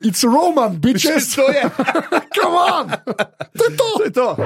It's Roman, bitches. To je, Come on! To je to. to je to.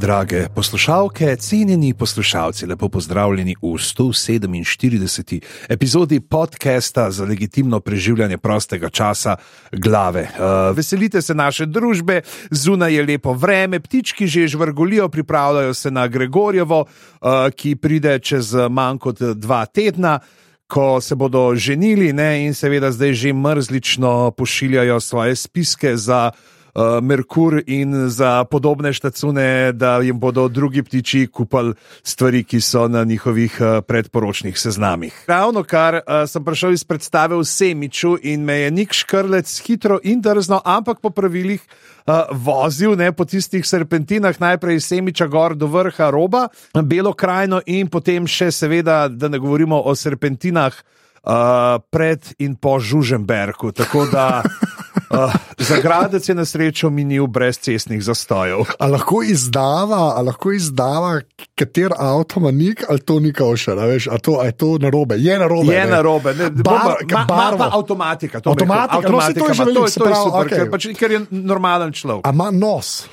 Drage poslušalke, cenjeni poslušalci, lepo pozdravljeni v 147. epizodi podcasta za legitimno preživljanje prostega časa glave. Uh, veselite se naše družbe, zunaj je lepo vreme, ptički že žvrgolijo, pripravljajo se na Gregorjevo, uh, ki pride čez manj kot dva tedna. Ko se bodo ženili, ne, in seveda zdaj že mrzlično pošiljajo svoje spiske za uh, Merkur in za podobne štacune, da jim bodo drugi ptiči kupali stvari, ki so na njihovih uh, predporočnih seznamih. Ravno kar uh, sem prišel iz predstave v Semiču in me je Nik Škrlec hitro in drzno, ampak po pravilih. Uh, vozil ne, po tistih serpentinah, najprej iz Semiča gor do vrha roba, Belo krajino, in potem še, seveda, da ne govorimo o serpentinah uh, pred in po Žuženbergu. Tako da uh, za gradec je na srečo minil brez cestnih zastojev. A lahko izdava, a lahko izdava, kater avto ima nik, ali to ni kauša, veš, a to, a je to narobe. Je narobe. Je ne. na robe, ne, Bar- ma barvo. pa avtomatika. to Avtomatika, rekel, no, saj to je veliko, to, se to je super, okej. ker, pač, ker je normalen človek. A ima nos.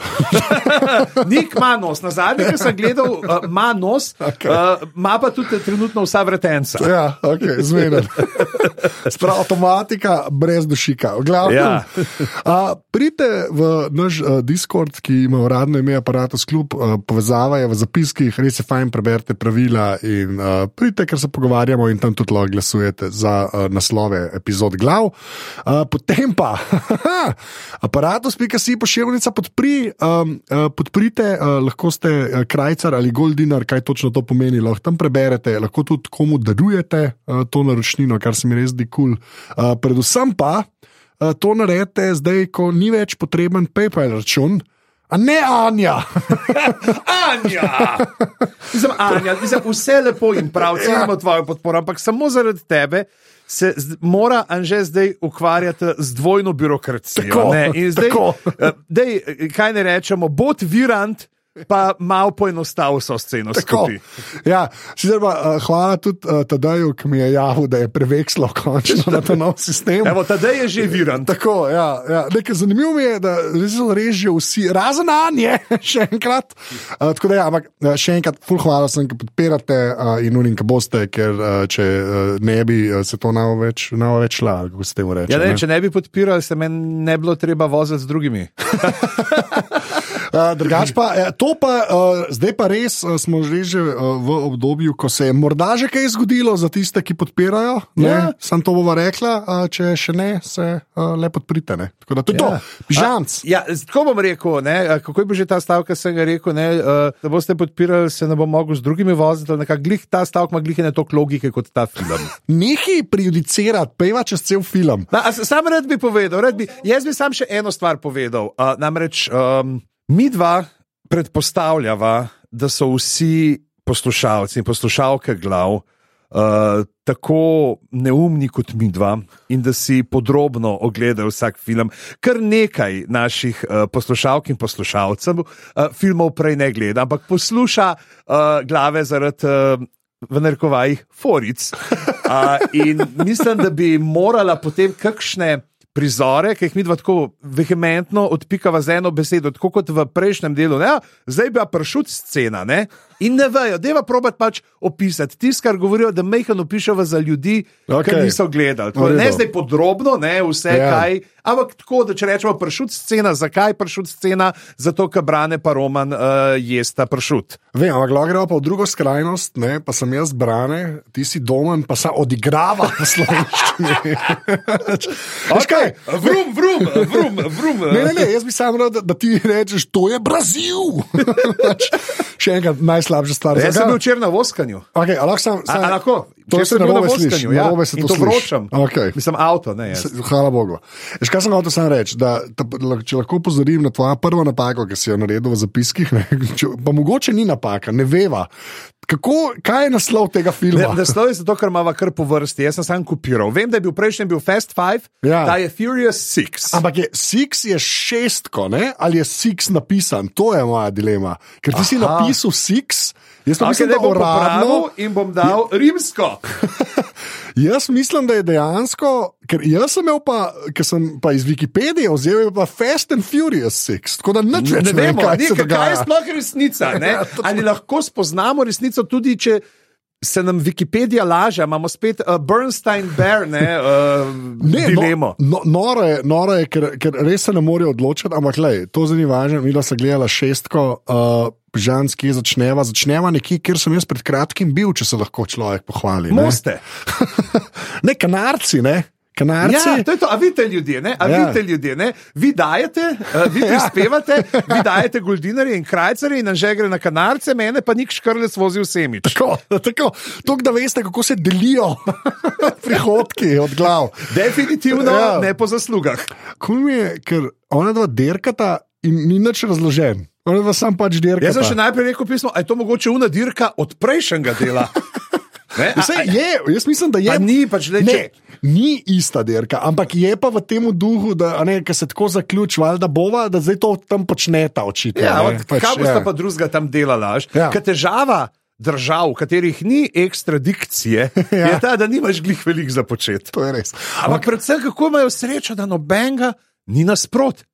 Nik ima nos, na zadnje, ki sem gledal, uh, ima nos, Okej. uh, ima pa tudi trenutno vsa vretenca. Ja, okay, zmeden. Sprav, avtomatika brez dušika. V Glavnem, Ja. A, pridite v naš uh, Discord, ki ima uradno ime Apparatus Club, uh, povezava je v zapiskih, res je fajn, preberite pravila in uh, pridite, ker se pogovarjamo in tam tudi lahko glasujete za uh, naslove epizod glav. Uh, potem pa, aparatus.si pošiljnica podpri, um, uh, podprite, uh, lahko ste uh, krajcar ali goldinar, kaj točno to pomeni, lahko tam preberete, lahko tudi komu darujete uh, to naročnino, kar se mi res zdi kul. Cool. Uh, predvsem pa to naredite zdaj, ko ni več potreben PayPal račun. A ne, Anja! Anja! Mislim, Anja, mislim, vse lepo in prav, cenimo ja. tvojo podporo, ampak samo zaradi tebe. Se mora Anže zdaj ukvarjati z dvojno birokracijo. Tako, ne? In zdaj, tako. eh, dej, eh, kaj ne rečemo, bod virant, pa malo poenostavi vso sceno. Ja, sicer pa uh, hvala tudi uh, Tadaju, ki mi je javil, da je prevekslal končno na ta nov sistem. Evo, tadej je že virant. Tako, ja, ja. Nekaj zanimivo mi je, da res režijo vsi, razen Anje, še enkrat. Uh, tako da, ja, ampak še enkrat, full hvala sem, ki podpirate uh, in unim, ki boste, ker uh, če uh, ne bi uh, se to navo več, navo več šla, kako se temu reče. Ja, ne, ne? če ne bi podpirali, se meni ne bilo treba voziti z drugimi. Uh, drugač pa, eh, to pa, uh, zdaj pa res smo že, že v obdobju, ko se je morda že kaj zgodilo za tiste, ki podpirajo. Ja. Sam to bova rekla, če še ne, se le podprite. Ne? Tako da to je Ja. to, pižamc. Ja, tako bom rekel, ne, a kako je bil že ta stavek, ki sem ga rekel, ne, da boste podpirali, se ne bom mogel z drugimi voziti. nekako Glih, ta stavek ima glih ne toliko logike kot ta film. Nehi prejudicirati, peva čez cel film. Na, a sam rad bi povedal, rad bi, jaz bi sam še eno stvar povedal. Uh, namreč um, mi dva predpostavljava, da so vsi poslušalci in poslušalke glav. Uh, tako neumni kot mi dva, in da si podrobno ogledajo vsak film. Kar nekaj naših uh, poslušalk in poslušalcev uh, filmov prej ne gleda, ampak posluša uh, glave zaradi. Uh, V narekovajih, foric. Uh, in mislim, da bi morala potem kakšne prizore, ki jih mi dva tako vehementno odpikava z eno besedo, tako kot v prejšnjem delu. Ne? Zdaj bi pa pršut scena, ne? In ne vejo, deva probat pač opisati tisto, kar govorijo, da mehano pišejo za ljudi, okay. ki niso gledali. V Tako, ne zdaj podrobno, ne vse Ja. kaj, ampak tako, da če rečemo pršut scena, zakaj pršut scena? Zato, ker brane pa Roman uh, jesta pršut. Vem, ampak lahko gremo pa v drugo skrajnost, ne? pa sem jaz brane, ti si domen, pa se odigrava v slovenščini. Kaj? Vrum, vrum, vrum, vrum. Ne, ne, ne, jaz bi samo rad, da, da ti rečeš, to je Brazil. Pač, Še enkrat, najslabša stvar. Jaz sem bil včeraj na voskanju. Okay, a lahko sam, A, sam, a lahko? To se na voskanju, ja, se to vročam. Okej. Mislim, avto, ne jaz. Hvala Bogu. Veš, kaj sem hotel samo reči? Da, da, če lahko pozorim na tvojo prvo napako, ki si jo naredil v zapiskih, ne, če, pa mogoče ni napaka, ne veva. Kako, kaj je naslov tega filma? Naslov je zato, ker imamo kar po vrsti. Jaz sem sam kopiral. Vem, da je bil prejšnji bil Fast Five, Ja. ta je Furious Six. Ampak je Six je šestko, ne? ali je Six napisan? To je moja dilema. Ker ti si Aha. napisal Six, jaz Okay, mislim, da da bom uradno. in bom dal rimsko. Jaz mislim, da je dejansko, ker jaz sem imel pa, ker sem pa iz Wikipedije vzel je pa Fast and Furious Six, tako da nič Ne ne vem, vemo, kaj ni, se kaj je sploh resnica. ne? Ja. Ali lahko spoznamo resnico tudi, če se nam Wikipedija laže, imamo spet uh, Bernstein Bear, ne, uh, Ne, dilemo. no, no, noro je, noro je ker, ker res se ne morejo odločiti, ampak lej, to zdaj ni važno. Mi smo gledali šestko, uh, žanski začneva. Začneva nekje, kjer sem jaz pred kratkim bil, če se lahko človek pohvali. Ne, Moste. ne kanarci, ne. Kanarci. Ja, to je to, a vidite ljudje, ne? A Ja. vidite ljudje, ne? Vi dajete, uh, vi prispevate, vi dajete goldinarje in krajcare in nam že gre na kanarce, mene pa nik škrlec vozi v semič. Tako, tako, tako da veste, kako se delijo prihodki od glav. Definitivno Ja. ja. ne po zaslugah. Kul mi je, ker ona dva derkata in ni nič razložen. Ona dva sam pač derkata. Jaz sem še najprej rekel pismo, a je to mogoče una dirka od prejšnjega dela. Ne? A, Vse je, jaz mislim, da je. Pa ni, pač, glej, ne, če- ni ista dirka, ampak je pa v tem duhu, da ne, se tako zaključi, da bova, da zdaj to tam počneta očitno. ja, ne, od, kaj boste ja. pa drugega tam delala? Ja. Ker težava držav, katerih ni ekstradikcije, ja. je ta, da nimaš glih velik za početi. To je res. Ampak predvsem, kako imajo srečo, da nobenega ni nasprot.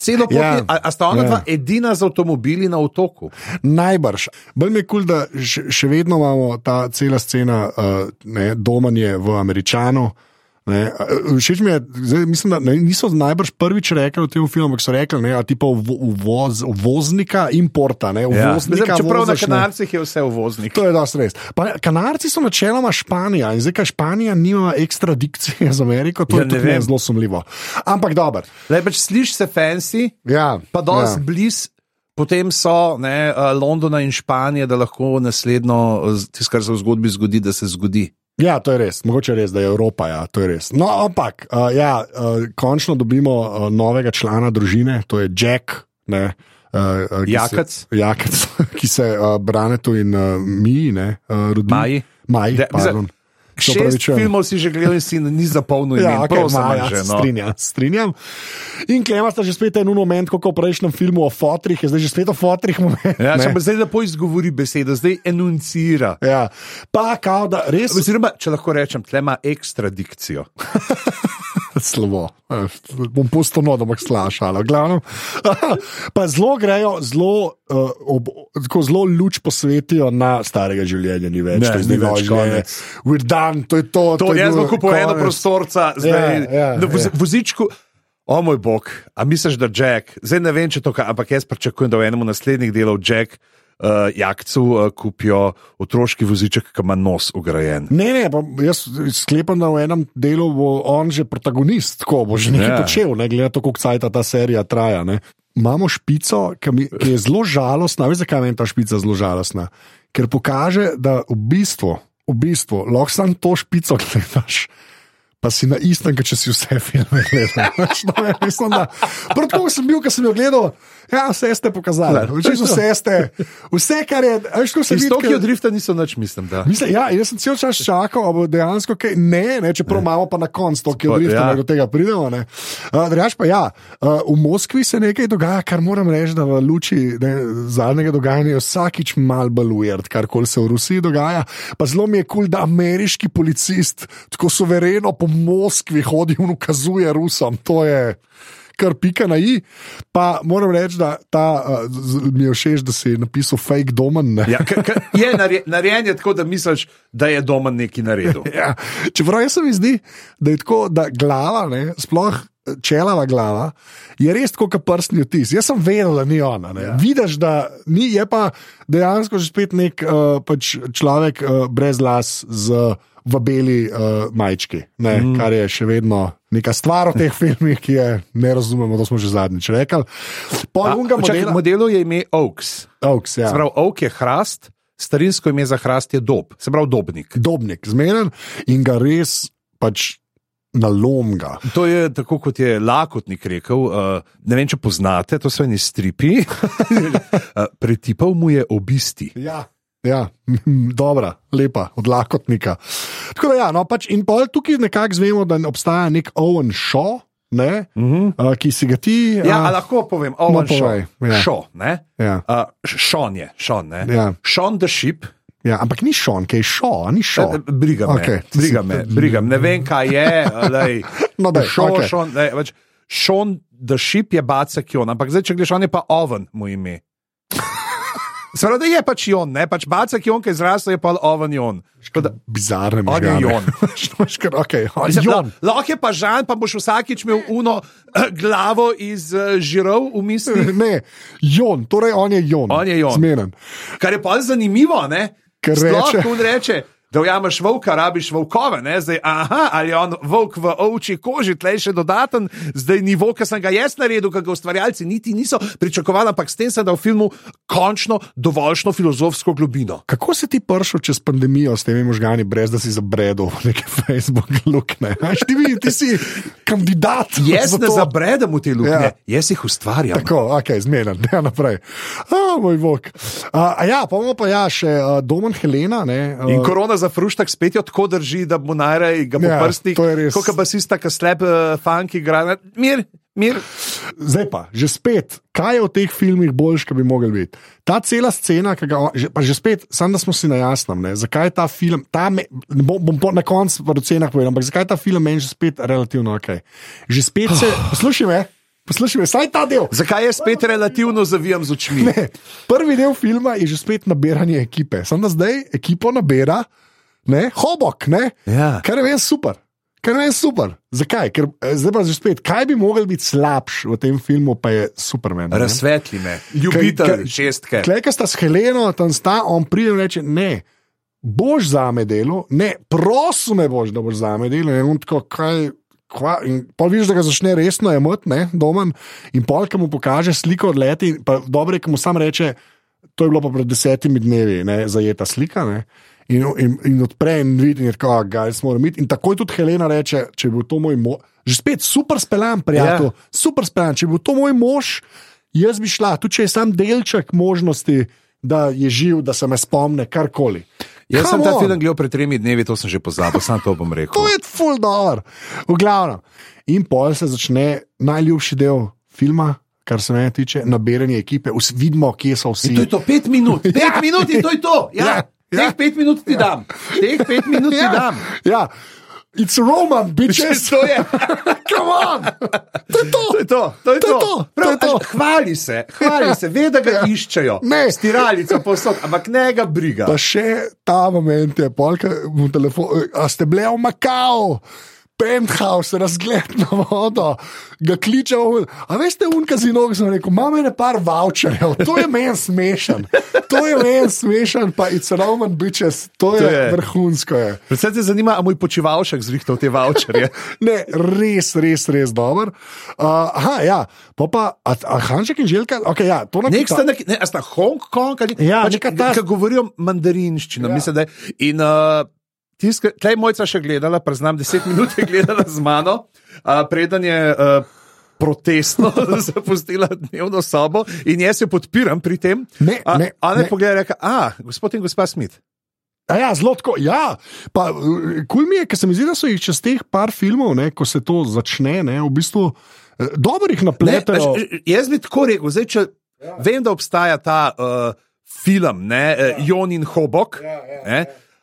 Celo pot, Ja. a, a sta ona ja. dva edina z avtomobili na otoku? Najbrž. Bolj mi je kul, cool, da še, še vedno imamo ta cela scena, uh, ne, domanje v Američanu. Ne, uh, Všeč mi je, zdaj, mislim, da ne, niso najbrž prvič rekli v tem filmu, ampak so rekli, da je uvoz, uvoznika importa. Ne, Ja. uvoznika, Mislim, čeprav na voziš, ne. kanarcih je vse uvoznik. To je dosti res. Pa, kanarci so načeloma Španija in zdaj, ker Španija nima ekstradikcije z Ameriko, to Ja, je tudi zelo sumljivo. Ampak dobro. Zdaj pač slišiš se fancy, Ja, pa dosti ja. ja. blizu. Potem so ne, uh, Londona in Španija, da lahko naslednjo, tisto, kar se v zgodbi zgodi, da se zgodi. Ja, to je res, mogoče res, da je Evropa. Ja, to je res. No, ampak, uh, ja, uh, končno dobimo uh, novega člana družine, to je Jack. Ne, uh, uh, ki Jakec. Se, Jakec, ki se uh, Branetu in uh, mi, ne, uh, rodi. Maji. Maj, De- pardon. Se Šest filmov si že gledal in si ni zapolnil. Ja, imen. okay, Prosim, Maja, že, se no. strinjam, strinjam. In Klema sta že spet en moment, kot v prejšnjem filmu o fotrih, je zdaj že spet o fotrih moment. Ja, če pa zdaj lepo izgovori besedo, zdaj enuncira. ja. Pa kao, da res Oziroma, če lahko rečem, tle ima ekstradikcijo. Eh, Bom pustil no, da bom slašal. Glavno. Pa zelo grejo, zelo, uh, ob, tako zelo luč posvetijo na starega življenja, ni več. Ne, to je zdaj več življenje. We're done, to je to. To, je jaz bom kupil eno prostorca, zdaj Ja, ja, na voz, ja. vozičku. O moj bog, a misliš, da Jack, zdaj ne vem, če to, ampak jaz pričakujem, da v enem naslednjih delov Jack uh, jakcu uh, kupijo otroški voziček, ki ima nos ugrajen. Ne, ne, pa jaz sklepam, da v enem delu bo on že protagonist, tako bo že nekaj Ja. počel, ne glede na to, koliko cajt ta serija traja. Ne. Imamo špico, ki, mi, ki je zelo žalostna. Veš, zakaj je ta špica zelo žalostna? Ker pokaže, da v bistvu, v bistvu lahko samo to špico gledaš. Pa si na istem, če si vse filme gledal. No, ja, mislim, da- Prav tako sem bil, ko sem jo gledal. Ja, vse ste pokazali. Veš, Vse ste, vse, kar je. Tokio ke- drifta niso nič, mislim. Da. Mislim, ja, jaz sem cel čas čakal, ali bo dejansko kaj. Ne, ne čeprav imamo pa na koncu to, ki je Pa, odrifta, ja. do tega pridemo. Uh, Drugač pa ja, uh, v Moskvi se nekaj dogaja, kar moram reči, da v luči ne, zadnjega dogajanja vsakič mal bolj ujert, kar koli se v Rusiji dogaja. Pa zelo mi je kul, cool, da ameriški policist tako suvereno po Moskvi hodi in ukazuje Rusom. To je. Kar pika na i, pa moram reči, da ta, uh, mi je všeč, da si napisal fake domen. ne. Ja, k, k, je narje- narejen je tako, da misliš, da je doma neki naredil. Ja, čeprav jaz se mi zdi, da je tako, da glava, ne, sploh čelava glava, je res tako, kot prstni odtis. Jaz sem vedel, da ni ona. Ja. Vidiš, da ni, je pa dejansko že spet nek uh, pač človek uh, brez las z. V beli uh, majčki, ne, mm. kar je še vedno neka stvar v teh filmih, ki je ne razumemo, to smo že zadnjič rekli. A, Polnega čakaj, modela, modelu je ime Oaks. Oaks, ja. Prav, Oak je hrast, starinsko ime za hrast je dob, se pravi dobnik. Dobnik, zmeren in ga res pač nalomga. To je tako, kot je Lakotnik rekel. Uh, ne vem, če poznate, to so eni stripi. uh, pretipal mu je obisti. Ja. Ja, dobra, lepa, od lakotnika. Tako da, ja, no, pač in pol tukaj nekako zvemo, da obstaja nek Owen Shaw, ne, uh -huh. uh, ki si ga ti. Ja, uh, a lahko povem, Owen no, Shaw. ja. Shaw, ne? ja, Uh, Sean je, Sean, ne? Ja. Sean the Ship. ja, ampak ni Sean, ki je Shaw, a ni Shaw. Eh, Briga me, Okej. briga me, briga me. Ne vem, kaj je. Lej, No, daj, Sean, okej. Sean, lej, pač, Sean the Ship je Bacek Jon, ampak zdaj, če gledaš, on je pa Oven, mu ime. Seveda je pač Jon, ne pač Bacek Jon, ki je zrasel, je pa Oven Jon. Tako da- Bizarne On je možgane. Jon. Škoda, okay, la- Lahko je pa Žan, pa boš vsakič imel uno eh, glavo iz uh, žirov v mislih. Ne, Jon, torej on je Jon. On je Jon. Zmeren. Kar je pa zanimivo, ne? Ker Sploh, reče- on reče, da ujameš volka, rabiš volkove, ne? zdaj, aha, ali je on volk v ovči koži, tlej še dodaten, zdaj nivo, ki sem ga jaz naredil, ki ga ustvarjalci niti niso pričakovali, ampak s tem sem dal filmu končno dovoljšno filozofsko globino. Kako si ti prišel čez pandemijo s temi možgani, brez da si zabredel v neke Facebook lukne? A, Ti, vi- ti si kandidat. Jaz ne zabredem v te luknje, Ja. ja. jaz jih ustvarjam. Tako, ok, zmeren, ne naprej. A, moj bog. A, a ja, pa imamo pa ja še uh, Domen Helena. Ne, uh, In korona za fruštak spet jo tako drži, da bo najraje ga po Ja, prstih, je kot basista, ki slep uh, funk igra. Mir, mir. Zdaj pa, že spet, kaj je v teh filmih boljš, kaj bi mogel biti? Ta cela scena, ki ga, že, pa že spet, samo da smo si na jasnem, ne, zakaj ta film, ta me, bom, bom po, na koncu v ocenah povedal, ampak zakaj ta film meni že spet relativno ok. Že spet se, poslušaj me, poslušaj me, saj ta del. Zakaj jaz spet relativno zavijam z očmi? Ne, prvi del filma je že spet nabiranje ekipe, samo da zdaj ekipo nabira, ne, hobok, ne, Ja. kar je meni super. Kar je super. Zakaj? Ker eh, zdaj pa že spet, kaj bi mogel biti slabš v tem filmu, pa je Superman. ne? Razsvetli me, ljubitelj šestke. Klej, ki sta s Heleno, tam sta, on pride in reče: Ne, boš za me delo, ne, prosim me boš, da boš za me delo. In on tako, kaj. Kva, in pa vidiš, da ga začne resno ne, domen, in pol, ki mu pokaže sliko od leti, pa dobro je, ki mu sam reče, to je bilo pa pred desetimi dnevi, ne, zajeta slika. Ne, in, in, in odpre in vidi, in je tako, gaj smo morali imeti. In takoj tudi Helena reče, če bi bil to moj mož, že spet super speljan, prijatelj, ja. super speljan, če bi bil to moj mož, jaz bi šla, tudi če je sam delček možnosti, da je živ, da se me spomne, karkoli. Jaz sem Come ta on. film gledal pred tremi dnevi, to sem že pozabil, samo to bom rekel. To je full dog. V glavnem. In pol se začne najljubši del filma, kar se mene tiče, nabiranje ekipe, Vs, vidimo, kje so vsi. In to je to, pet minut, pet Ja. minut in to je to. Ja, Ja, ja, ja. Teh pet minut ti dam, teh pet minut ti dam. Ja, it's Roman, bitches. To je, Come on! To je to! to je to. To je To to. Prav, to je to. až Hvali se, hvali se, ve, da ga Ja. iščejo. Ne. Stiralico posod, ampak ne ga briga. Pa še ta moment je, polka telefon, a ste bili v Makao. Penthouse, razgled na vodo, ga kliče, on, a veste, un kazino, ki sem rekel, imamo ne par voucherjev, to je meni smešen, to je meni smešen, pa it's Roman bitches, to je, To je. je. vrhunsko. Je. Predvsem te zanima, a moj počivalšek zrihtal te voucherje. Ne, res, res, res dober. Uh, aha, ja, pa pa, a, a Hanžek in Željka, okay, ja, to Nek sta, na nek, ne, a sta Hong Kong ali Ja, pač, neka ta- ki govorijo mandarinščino. Ja. Mislim, da je. In uh, tiska, tlej mojca še gledala, priznam, deset minut je gledala z mano, uh, preden je. Uh, Protestno zapustila dnevno sobo in jaz jo podpiram pri tem. Ne, A- ne, Ona ne. je pogledala in rekla: A, gospod in gospa Smith. A ja, zelo tako. Ja, pa kul cool mi je, ker se mi zdi, da so jih čez teh par filmov, ne, ko se to začne, ne, v bistvu eh, dobro jih Ne, napletajo. veš, jaz bi tako rekel, zdaj, če ja. vem, da obstaja ta uh, film, ne, ja. Jon in Hobok, Ja, ja, ne,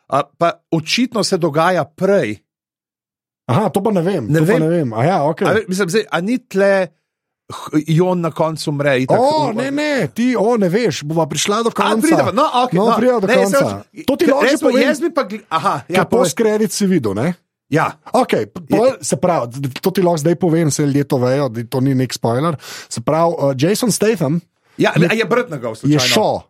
a, pa očitno se dogaja prej. Aha, to pa ne vem. Ne vem. ne vem. A ja, okay. A, mislim, zdaj, a ni tle Jon na koncu umre? itak, O, ne, ne, ti, o, ne veš, bova prišla do A, konca. prideva, no, okay, no, no, prideva do ne, konca. sem- To ti lahko povem. Jaz bi pa, aha, Ja, povej. Post-credit si videl, ne? ja. Okay, pol, se pravi, to ti lahko zdaj povem, se ljudje to vejo, to ni nek spoiler. Se pravi, uh, Jason Statham ja, a je brt na gov, je slučajno.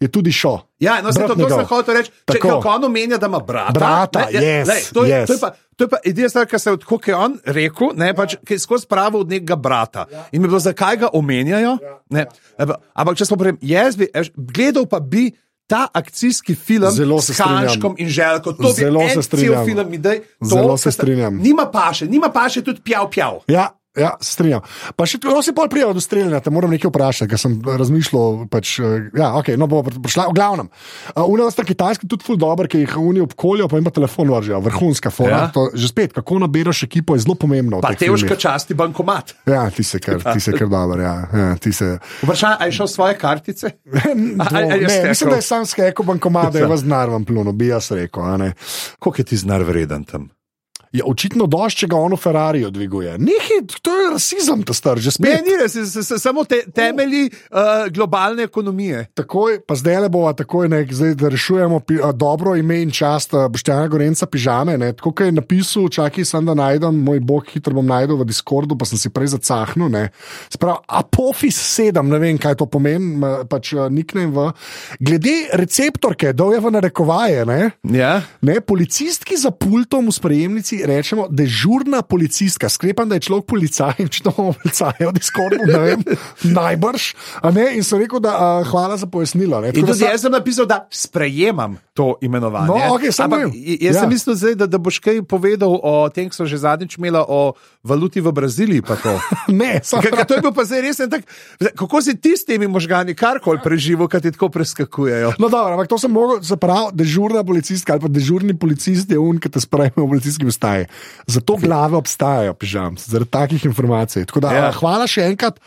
Je tudi šo. Ja, no, se to, to sem hotel reči. Če on omenja, da ima brata. Brata, ne, ja, yes, lej, to, je, yes. to je pa. To je pa edina stvar, kar se tako, kot je on rekel, ne, pač, ki je skozi pravo od nekega brata. In mi je bilo, zakaj ga omenjajo. Ne, ampak, Ampak, če smo prej, jaz bi gledal, pa bi ta akcijski film Zelo s Hanškom in Željko, to Zelo bi se cel film, idej, to, Zelo se strinjam. Nima paše, nima paše tudi pjav, pjav. Ja, ja, se strinjam. Pa še to si pol prijel do streljanja, te moram nekaj vprašati, ker sem razmišljal. Pač, eh, ja, okay, no, bo prišla. V glavnem, uh, uno sta kitajski tudi ful dobro, ki jih oni obkoljo, pa ima telefon vržejo, vrhunska fora. Ja. Ja. Že spet, kako nabereš ekipo, je zelo pomembno. v Pa teoška filmih. časti bankomat. Ja, ti se kar, ti se kar dobro, ja. ja ti se. Vprašanje, ali je šel svoje kartice? Je ne, mislim, da je sam skeko bankomat, da je vas znar vam pluno, bi jaz rekel. a ne. Koliko je ti znar vreden tam? Ja, očitno došč, če ga ono Ferrari dviguje. Nekaj, to je rasizem, ta star, že Ne, spet. ni res, s- s- samo te, temelji uh, globalne ekonomije. Takoj, pa zdaj le bova takoj, ne, zdaj, da rešujemo pi, a, dobro ime in čast Boštjana Gorenca pižame. Ne, tako je napisal, čakaj, sem da najdem, moj bog, hitro bom najdel v Discordu, pa sem si prej zacahnil. Sprav, Apofis 7, ne vem, kaj to pomeni, pač niknem v. Glede receptorke, da je v narekovaje, ne, Ja? ne, policistki za pultom v sprejemnici rečemo dežurna policistka. Sklepam, da je človek policaj, če to imamo policaje v Discordu, ne vem, najbrž. Ne, in sem rekel, da a, hvala za pojasnilo. Ne, In Tako da tudi sa- jaz sem napisal, da sprejemam to imenovanje. No, okej, samo Ampak jaz Ja. sem mislil, zdaj, da, da boš kaj povedal o tem, ki so že zadnjič imeli o valuti v Braziliji. to. Ne, ka To je bil pa zdaj res tak. Kako si ti s temi možgani karkoli preživel, kaj ti tako preskakujejo? No, dobro, ampak to sem mogel, se pravi, dežurna policistka ali pa dežurni policist je un, ki te sprejme v policijski ustaji. Zato glave obstajajo, pižam, zaradi takih informacij. Tako da, ja. hvala še enkrat.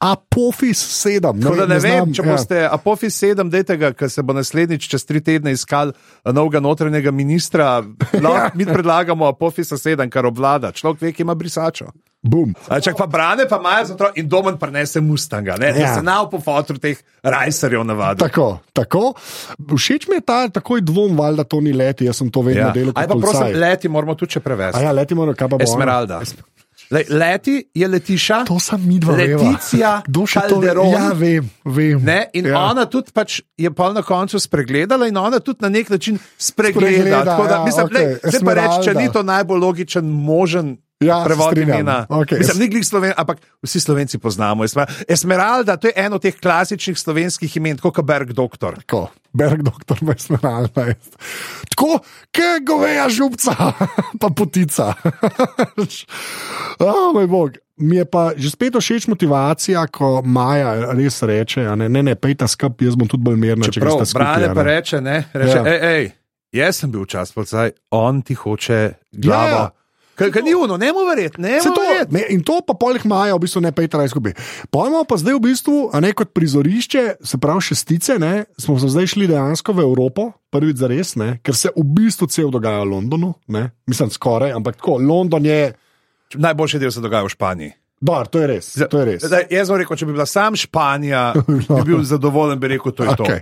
Apofis 7. Tako da ne vem, znam, če ja. boste Apofis 7, dajte ga, ker se bo naslednjič čez tri tedne iskal novega notranjega ministra. Lahko mi predlagamo Apofisa 7, kar obvlada. Človek ve, ki ima brisačo. Bum. Čak pa brane, pa imajo za to in domen prenese Mustanga, ne? da Ja. se na po fotru teh rajserjev navadi. Tako, tako. Všeč mi je ta takoj dvom, valjda to ni leti, jaz sem to vedno Ja. delal. Aj pa prosim, leti moramo tudi če prevesti. ja, leti moramo, kaj pa bo. ona? Esmeralda. Le, leti je letiša. To sem mi dva. Kdo še to? Calderon. Ja, vem, vem. Ne, in ja. ona tudi pač je pa na koncu spregledala, in ona tudi na nek način spregleda. Spregleda, da, ja, mislim, okej, lej, zdaj pa reči, če ni to najbolj logičen, možen. Ja, Prevod imena. Okej. Mislim, ni glih sloven, ampak vsi slovenci poznamo. Esmer- Esmeralda, to je eno od teh klasičnih slovenskih imen, kot je Berg doktor. Tako, Berg, doktor, Esmeralda. je. Tako, kot goveja župca, pa potica. oh, moj bog. Mi je pa že spet všeč motivacija, ko Maja res reče: Ne, ne, ne pejta skup, jaz bom tudi bolj mirna, če greš skupaj. brane a pa ne." reče, ne, reče, Ja. ej, ej, jaz sem bil čas, policaj, on ti hoče glavo. Ja. Kaj, ni uno, ne mu verjeti, ne in to pa polih maja, v bistvu ne pejta skupaj. Pojmo pa zdaj v bistvu, a ne kot prizorišče, se pravi šestice, ne, smo se zdaj šli dejansko v Evropo, prvič za res, ne, ker se v bistvu cel dogaja v Londonu, ne, mislim skoraj, ampak tako, London je, Najboljši del se dogaja v Španiji. Dar, to je res. To je res. Zdaj, jaz sem rekel, če bi bila sam Španija, bi bil zadovoljen, bi rekel, to je to. Okay.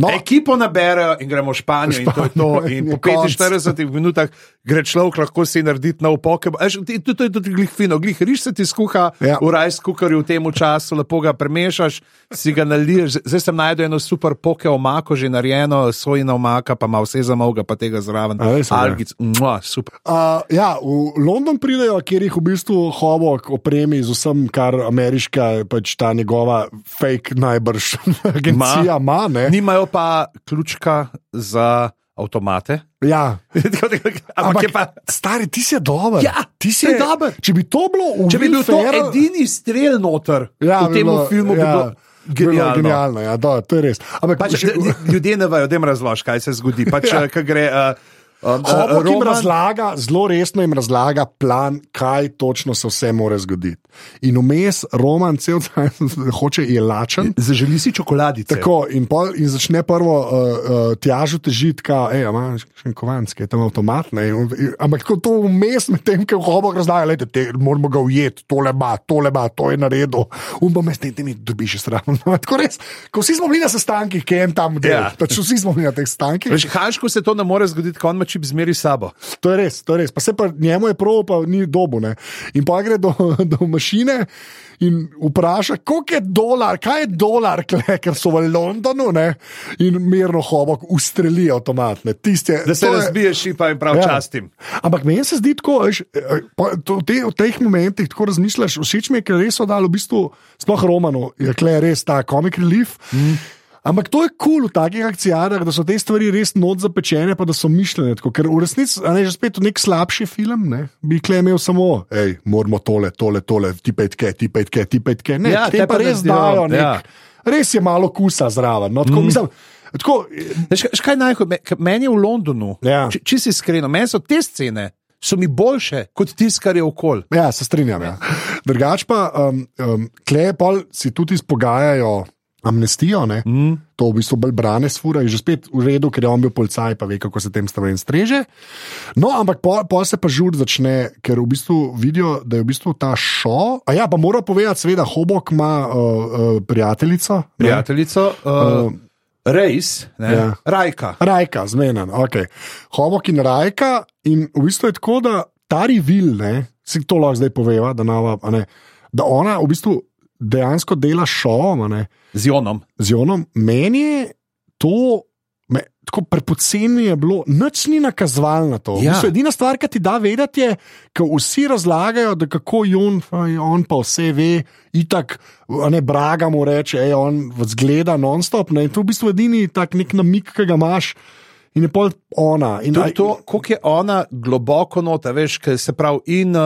No, Ekipo naberejo in gremo v Španijo, in to je to. Španijo In po je konc. 45 minutah gre človek lahko si narediti nov poke. To je tudi glih fino, glih riž se ti skuha, Ja. v rajs kukarju v tem času, lepo ga premešaš, si ga naliješ. Zdaj sem najdel eno super poke omako, že narejeno, sojina omaka, pa ima vse zamovga, pa tega zraven. A res? Algic, mua, super. Uh, ja, v London pridejo, kjer jih v bistvu hobok opremi z vsem, kar ameriška, pač ta njegova fake najbrž agencija ima. ne. Nimajo pa ključka za avtomate. Ja. Ampak je pa. stari, ti si dober. Ja, ti si to je dober. Če bi to bilo v Če bi bil to Ferrell- edini strel noter ja, v tem filmu, bi bilo bi bilo genialno. genialno ja, da, to je res. Ampak, Pač, d- ljudje ne vejo, da jim razložiš, kaj se zgodi. Pač, Ja. ja. gre, uh, um, Hobok jim Roman- razlaga, zelo resno jim razlaga plan, kaj točno se vse mora zgoditi. In vmes Roman cel čas hoče je lačen. Zaželi si čokoladice. Tako, in, pol, in začne prvo uh, uh, tjažo težiti, da imaš še en kovanc, ki je tam avtomat. Ne, in, in, ampak tako to vmes med tem, ki hobok razlaga, da moramo ga ujeti, tole ima, tole ima, to je naredil. Um pa mes tem, mi dobiš stran. tako res, ko vsi smo bili na sestankih, ki je en tam del, Ja. pač vsi smo bili na teh sestankih. Veš, Hanšku se to ne more zgoditi, ko on ima čip zmeri s sabo. To je res, to je res. Pa se pa njemu je prav, pa ni dobu. Ne? In pa gre do, do mašine in vpraša, koliko je dolar, kaj je dolar, kle, ker so v Londonu ne? in mirno hobok ustreli avtomat. ne. Tiste, Da se to je- razbije šipa in prav Ja. častim. Ampak meni se zdi tako, veš, eh, pa to- te, v teh momentih tako razmišljaš. Všeč mi je, ker res so dali v bistvu, sploh Romanu, je kle res ta komik relief. Mm. Ampak to je kul cool v takih akcijah, da so te stvari res not zapečene, pa da so mišljene. Tako, ker v resnici, a ne že spet nek slabši film, ne, bi kle imel samo, hej, moramo tole, tole, tole, ti petke, ti petke, ti petke. Ne, Ja, te te pa pa res dajo, nek, ja. res je malo kusa zraven. No, tako, mm. mislim, tako, kaj- veš, kaj ker Meni je v Londonu, Ja. če, če si iskren, meni so te scene. So mi boljše kot tisto, kar je okoli. Ja, se strinjam. Ja. Drugač pa, um, um, klejpol si tudi izpogajajo amnestijo, ne? Mm. to v bistvu bolj brane sfura, je že spet v redu, ker je on bil policaj, pa ve, kako se tem stvarem streže. No, ampak pol, pol se pa žur začne, ker v bistvu vidijo, da je v bistvu ta šo. A ja, pa mora povedati, seveda, Hobok ima uh, uh, prijateljico. ne? Prijateljico, uh, Rejs, ne, Ja. Rajka. Rajka, zmeden, ok. Hobok in Rajka, in v bistvu je tako, da ta revil, si to lahko zdaj poveva, da, nava, ne, da ona v bistvu dejansko dela šov a ne, Z Jonom. z Jonom. Meni je to. Me, tako prepoceni je bilo, nič ni nakazoval na to. Ja. Bistvu, edina stvar, ki ti da vedeti, je, da vsi razlagajo, da kako Jon, on pa vse ve, itak, ne Braga mu reče, ej, on zgleda non-stop. Ne, in to je v bistvu edini tak nek namik, ki ga imaš. In je pol ona. In, To, to, koliko je ona globoko nota, veš, se pravi. In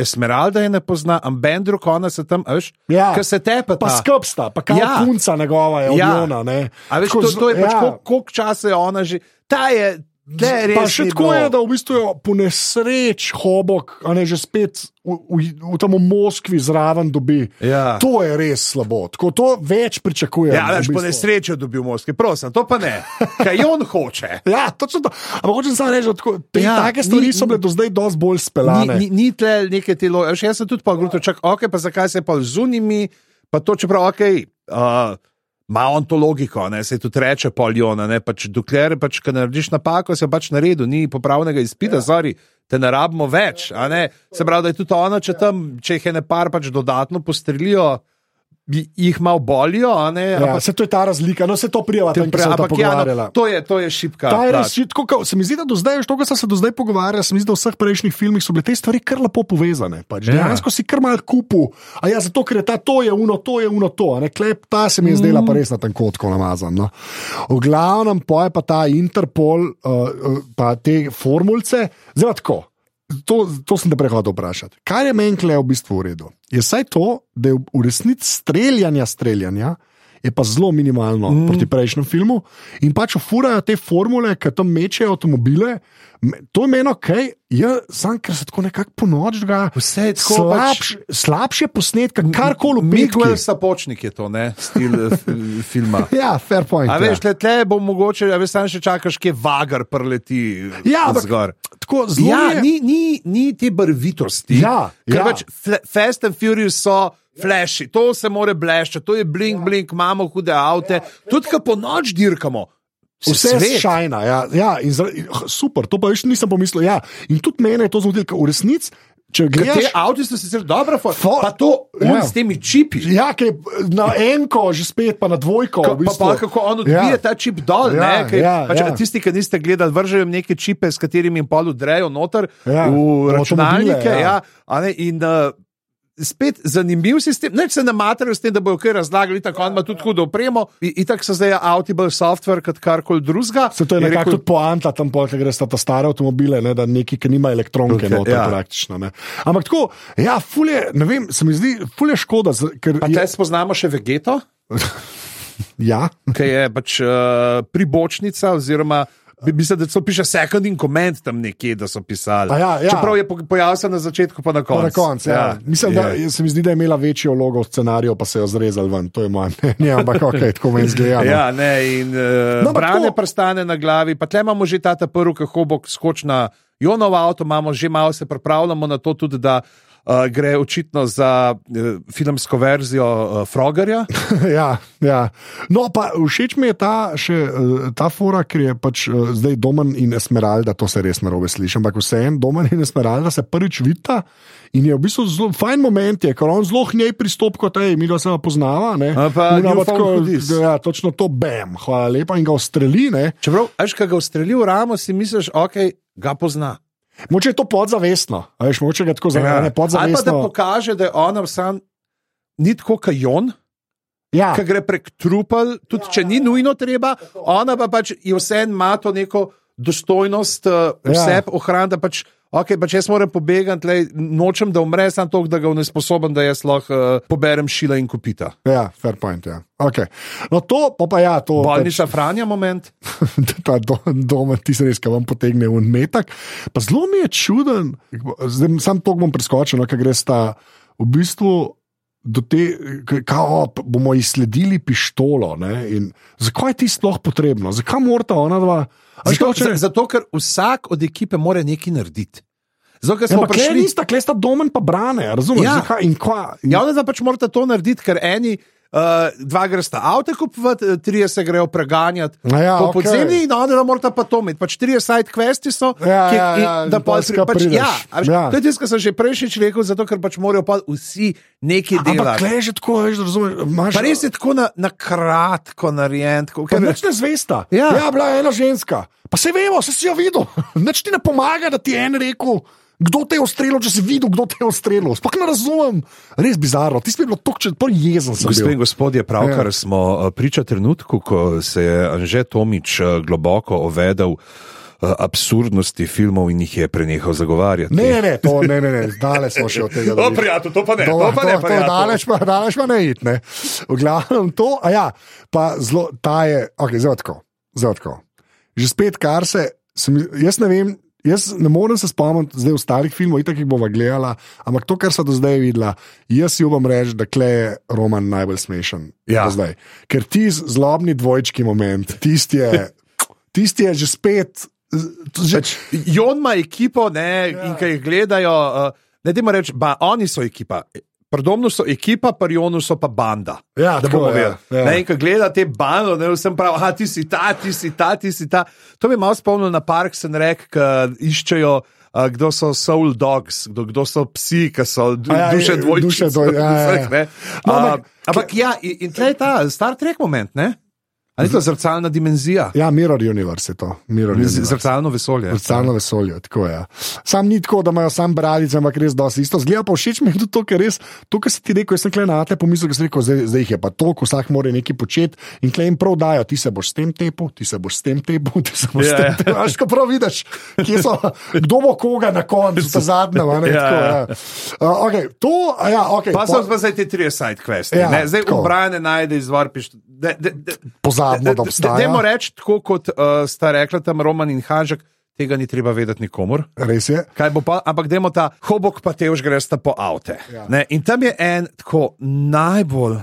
Esmeralda je ne pozna, Ambendruk, ona se tam, a veš, Ja. kaj se tepe. Pa skrbsta, pa kao ja. Punca njegova je Ja. Jona. ne. A veš, Tako to, to je pač, ja. koliko, koliko časa je ona že. Ta je, da je res. Pa še ni tako je, da v bistvu je po nesreč hobok, a ne že spet v, v, v tam v Moskvi zraven dobi. Ja. To je res slabo. Tako to več pričakujem. Ja, v veš, po bistvu. nesreči je dobil Moskvi, prosim, to pa ne. Kaj on hoče. Ja, točno to. Ampak hočem samo reči, tako- te Ja, take stvari ni- so bile do zdaj dosti bolj Ni, speljane. ni, ni tle neke te loje. Jaz sem tudi pa gruto čak, ok, pa zakaj se pa z unimi, pa to čeprav, ok. Uh, Ma on to logiko, ne, se tudi reče poljona, ne, pač dokler pač, ko narediš napako, se pač naredi, ni popravnega izpita, ja. zori, te ne rabimo več, a ne. Se pravi, da je tudi ona, če tam, če jih je ne par pač dodatno postrelijo, ji- jih malo bolijo, ne. Ja, se to je ta razlika, no se to prijava, tam, pre- se ampak ja, pogovarjala. no, to je, to je šipka. Ta je res, tako, kot- se mi zdi, da do zdaj, to, kar sem se do zdaj pogovarjal, se mi zdi, da v vseh prejšnjih filmih so bile te stvari kar lepo povezane. Pač. Ja. Dejansko si kar mal kupu, a ja, zato ker je ta, to je uno, to je uno, to. Klep, ta se mi je zdela pa res na tem kotku namazan. No. V glavnem pa je pa ta Interpol, uh, uh, pa te formulce, pa tako. To, to sem te prehodil vprašati. Kar je meni kle v bistvu v redu? Je vsaj to, da je v resnici streljanja, streljanja, je pa zelo minimalno mm. proti prejšnjemu filmu. In pač ufurajo te formule, ki tam mečejo avtomobile. To je meni ok, je sam, ker se tako nekako po noč dogaja. Vse je tako Slabš, slabše posnetka, karkoli v Miguel petki. Sapočnik je to, ne, stil eh, filma. Ja, fair point. A ja. veš, tle, tle bo mogoče, a veš, sam še čakaš, kje vagar preleti. Ja, ampak zgor. tako zelo Ja, je- ni, ni, ni te barvitosti. Ja, ker ja. pač Fast and Furious so. Flashi, to se more bleščati, to je blink, blink, imamo hude avte, tudi ko po noč dirkamo. se Vse je šajna, ja, ja zra, super, to pa več nisem pomislil. Ja. In tudi mene je to zmotilo, ker v resnici, če gledaš. Te avti so sicer dobra, Fo- pa to Ja. ja. s temi čipi. Ja, ki je na enko, že spet pa na dvojko. Ka, v pa, bistvu. pa kako on odbije Ja. ta čip dol. Ja, Ja, ne, ja, ja, pač, ja. ja. Tisti, ki niste gledali, vržejo jim neke čipe, s katerimi jim pol udrejo noter Ja, ja, v računalnike. ja. Ja. Ja, ne, in, uh, Spet zanimiv sistem, neč se ne matrajo s tem, da bojo kaj razlagali, tako on ima tudi hudo opremo. I- Itak so zdaj avti bolj software kot karkoli drugega. Se to je Je nekako rekel- tudi poanta, tam pol, ker gre sta ta stare avtomobile, ne, da neki, ki nima elektronike, okay, noter ja. praktično. Ne. Ampak tako, ja, fulje, ne vem, se mi zdi, fulje škoda, ker Pa je, tle spoznamo še vegeto, ja, ki je pač uh, pribočnica, oziroma mislim, da so piše second in command tam nekje, da so pisali. A ja, ja. Čeprav je po- pojavil se na začetku, pa na pa koncu. na koncu. Ja. Ja, Mislim, da je. se mi zdi, da je imela večjo vlogo v scenariju, pa se jo zrezali ven. To je moje mnenje, ampak ok, tako meni zgleda. no. Ja, ne, in uh, No, brane to- prstane na glavi, pa tle imamo že ta prvi, ki hobok skoč na Jonov avto, imamo že malo se pripravljamo na to, tudi, da uh, gre očitno za uh, filmsko verzijo uh, Frogarja. ja, ja. No, pa všeč mi je ta, še, eh, ta fora, ker je pač eh, zdaj Domen in Esmeralda, to se res narobe sliši, ampak vseeno Domen in Esmeralda se prvič vidita. In je v bistvu zelo fajn moment, je, ker on zelo k njej pristop, kot je, mi ga se poznava. tako, Found Goodies. Ja, točno to, bam, hvala lepa in ga ustreli. ne. Čeprav, veš, kaj ga ustrelil ramo, si misliš, ok, ga pozna. Moče je to podzavestno, a veš, moče ga tako Ja. zavesti, Ali pa da podzavestno. pokaže, da je ona sam ni tako kot Jon, Ja. ki gre prek trupel, tudi ja, če ni nujno treba, ona pa pač je vseeno ima to neko dostojnost uh, Ja. vse ja. ohraniti. da Pač, Okay, pač jaz moram pobegati, lej, nočem, da umre, samo to, da ga ne sposoben, da jaz lahko uh, poberem šila in kopita. Ja, fair point. Ja. Okay. No, to pa, pa ja, to. Bolnica Franja moment. ta do, doma, ti se res, ki vam potegne v metak. Pa zelo mi je čuden, zdaj sam to bom preskočil, no, ker gre sta v bistvu. Do te, kako bomo izsledili pištolo. ne, in Zakaj je ti sploh potrebno? Zakaj morata ona dva? Zato, za, zato, ker vsak od ekipe mora nekaj narediti. Zato, ker Ja, smo ampak kje prišli. nista, kje sta domen pa brane, razumeš? Ja. Zakaj in kva? In, Ja, oni pač morate to narediti, ker eni. Uh, dva gresta avto kupovati, trije se grejo preganjati A ja, po okej. podzemlji, oni da morata pa to imeti. Pač trije side questi so, Ja, ki, ja, ja, da pa ska pač, prideš. ja, veš, Ja. To je tisto, kar sem že prejšič rekel, zato ker pač morajo pa vsi ampak delati. kle že tako, veš, razumeš? Imaš, Pa res je tako na, na kratko narejen. Tako, ker, nič ne zvesta. Ja. ja, bila je ena ženska. Pa se vemo, se si jo videl. Nič ti ne pomaga, da ti je en rekel. Kdo te je ustrelil, če si videl, kdo te je ustrelil? Sploh ne razumem. Res bizarno. Ti si bil tako, če bolj jezen Gospe in gospodje, pravkar ja. smo eh, priča trenutku, ko se je Anže Tomič eh, globoko ovedel eh, absurdnosti filmov in jih je prenehal zagovarjati. Ne, ne, to ne, ne, ne. daleč smo še od tega. da O, bi- prijatelj, to pa ne, To, to pa ne, to, to, prijatelj. daleč pa, daleč pa ne id. Ne. V glavnem to, a ja, pa zelo, ta je, ok, zelo tako, zelo tako. Že spet, kar se, sem, jaz ne vem, jaz ne morem se spomniti zdaj ostalih filmov, itak jih bova gledala, ampak to, kar sem do zdaj videla, jaz si upam reči, da kle je roman najbolj smešen. Ja. Ker ti zlobni dvojčki moment, tisti je, tisti je že spet. Že, Pač, Jon ima ekipo ne, ja. in ki jih gledajo, uh, ne dajmo reči, ba, oni so ekipa. Predomno so ekipa, pri Jonu so pa banda. Ja, da tako, bomo ja, vedeli. ja. Ne, in ko gleda te bando, ne vsem pravi, ah, ti si ta, ti si ta, ti si ta. To mi je malo spomnilo na Parks and Rec, ki iščejo. Uh, kdo so soul dogs, kdo, kdo so psi, ki so du, ja, duše dvojčice. duše dvoj- ja, ja, ja. vseh. No, ampak- ampak ja, in, in tle je ta Star Trek moment, ne? Ali je to zrcalna dimenzija? ja, Mirror Universe je to. Mirror Universe. Zrcalno vesolje. Stalno vesolje, tako je. Sam ni tako, da imajo sam bradice, ampak res dosti isto. Zgleda pa všeč mi je to, ker res, to, kar si ti rekel, jaz sem klej na te pomislil, ker sem rekel, zdaj, zdaj jih je pa toliko, vsak mora nekaj početi in klej jim prav dajo, ti se boš s tem tepu, ti se boš s tem tepu, ti se boš Ja, s tem ja. tepu. Veš, ko prav vidiš, so, kdo bo koga na koncu, ta zadnja. Ja, Ja, tako, ja. ja. Uh, okay, to, ja, okay, Pa so pa zdaj te tri side questi. Ja, Ja, zdaj tako. obrane najde izvor piš. De, pozabimo, da obstaja. Dajmo reči tako, kot uh, sta rekla tam Roman in Hanžek, tega ni treba vedeti nikomor. Res je. Pa, ampak dajmo ta hobok pa te už gresta po avte. Ja. Ne, in tam je en tako najbolj.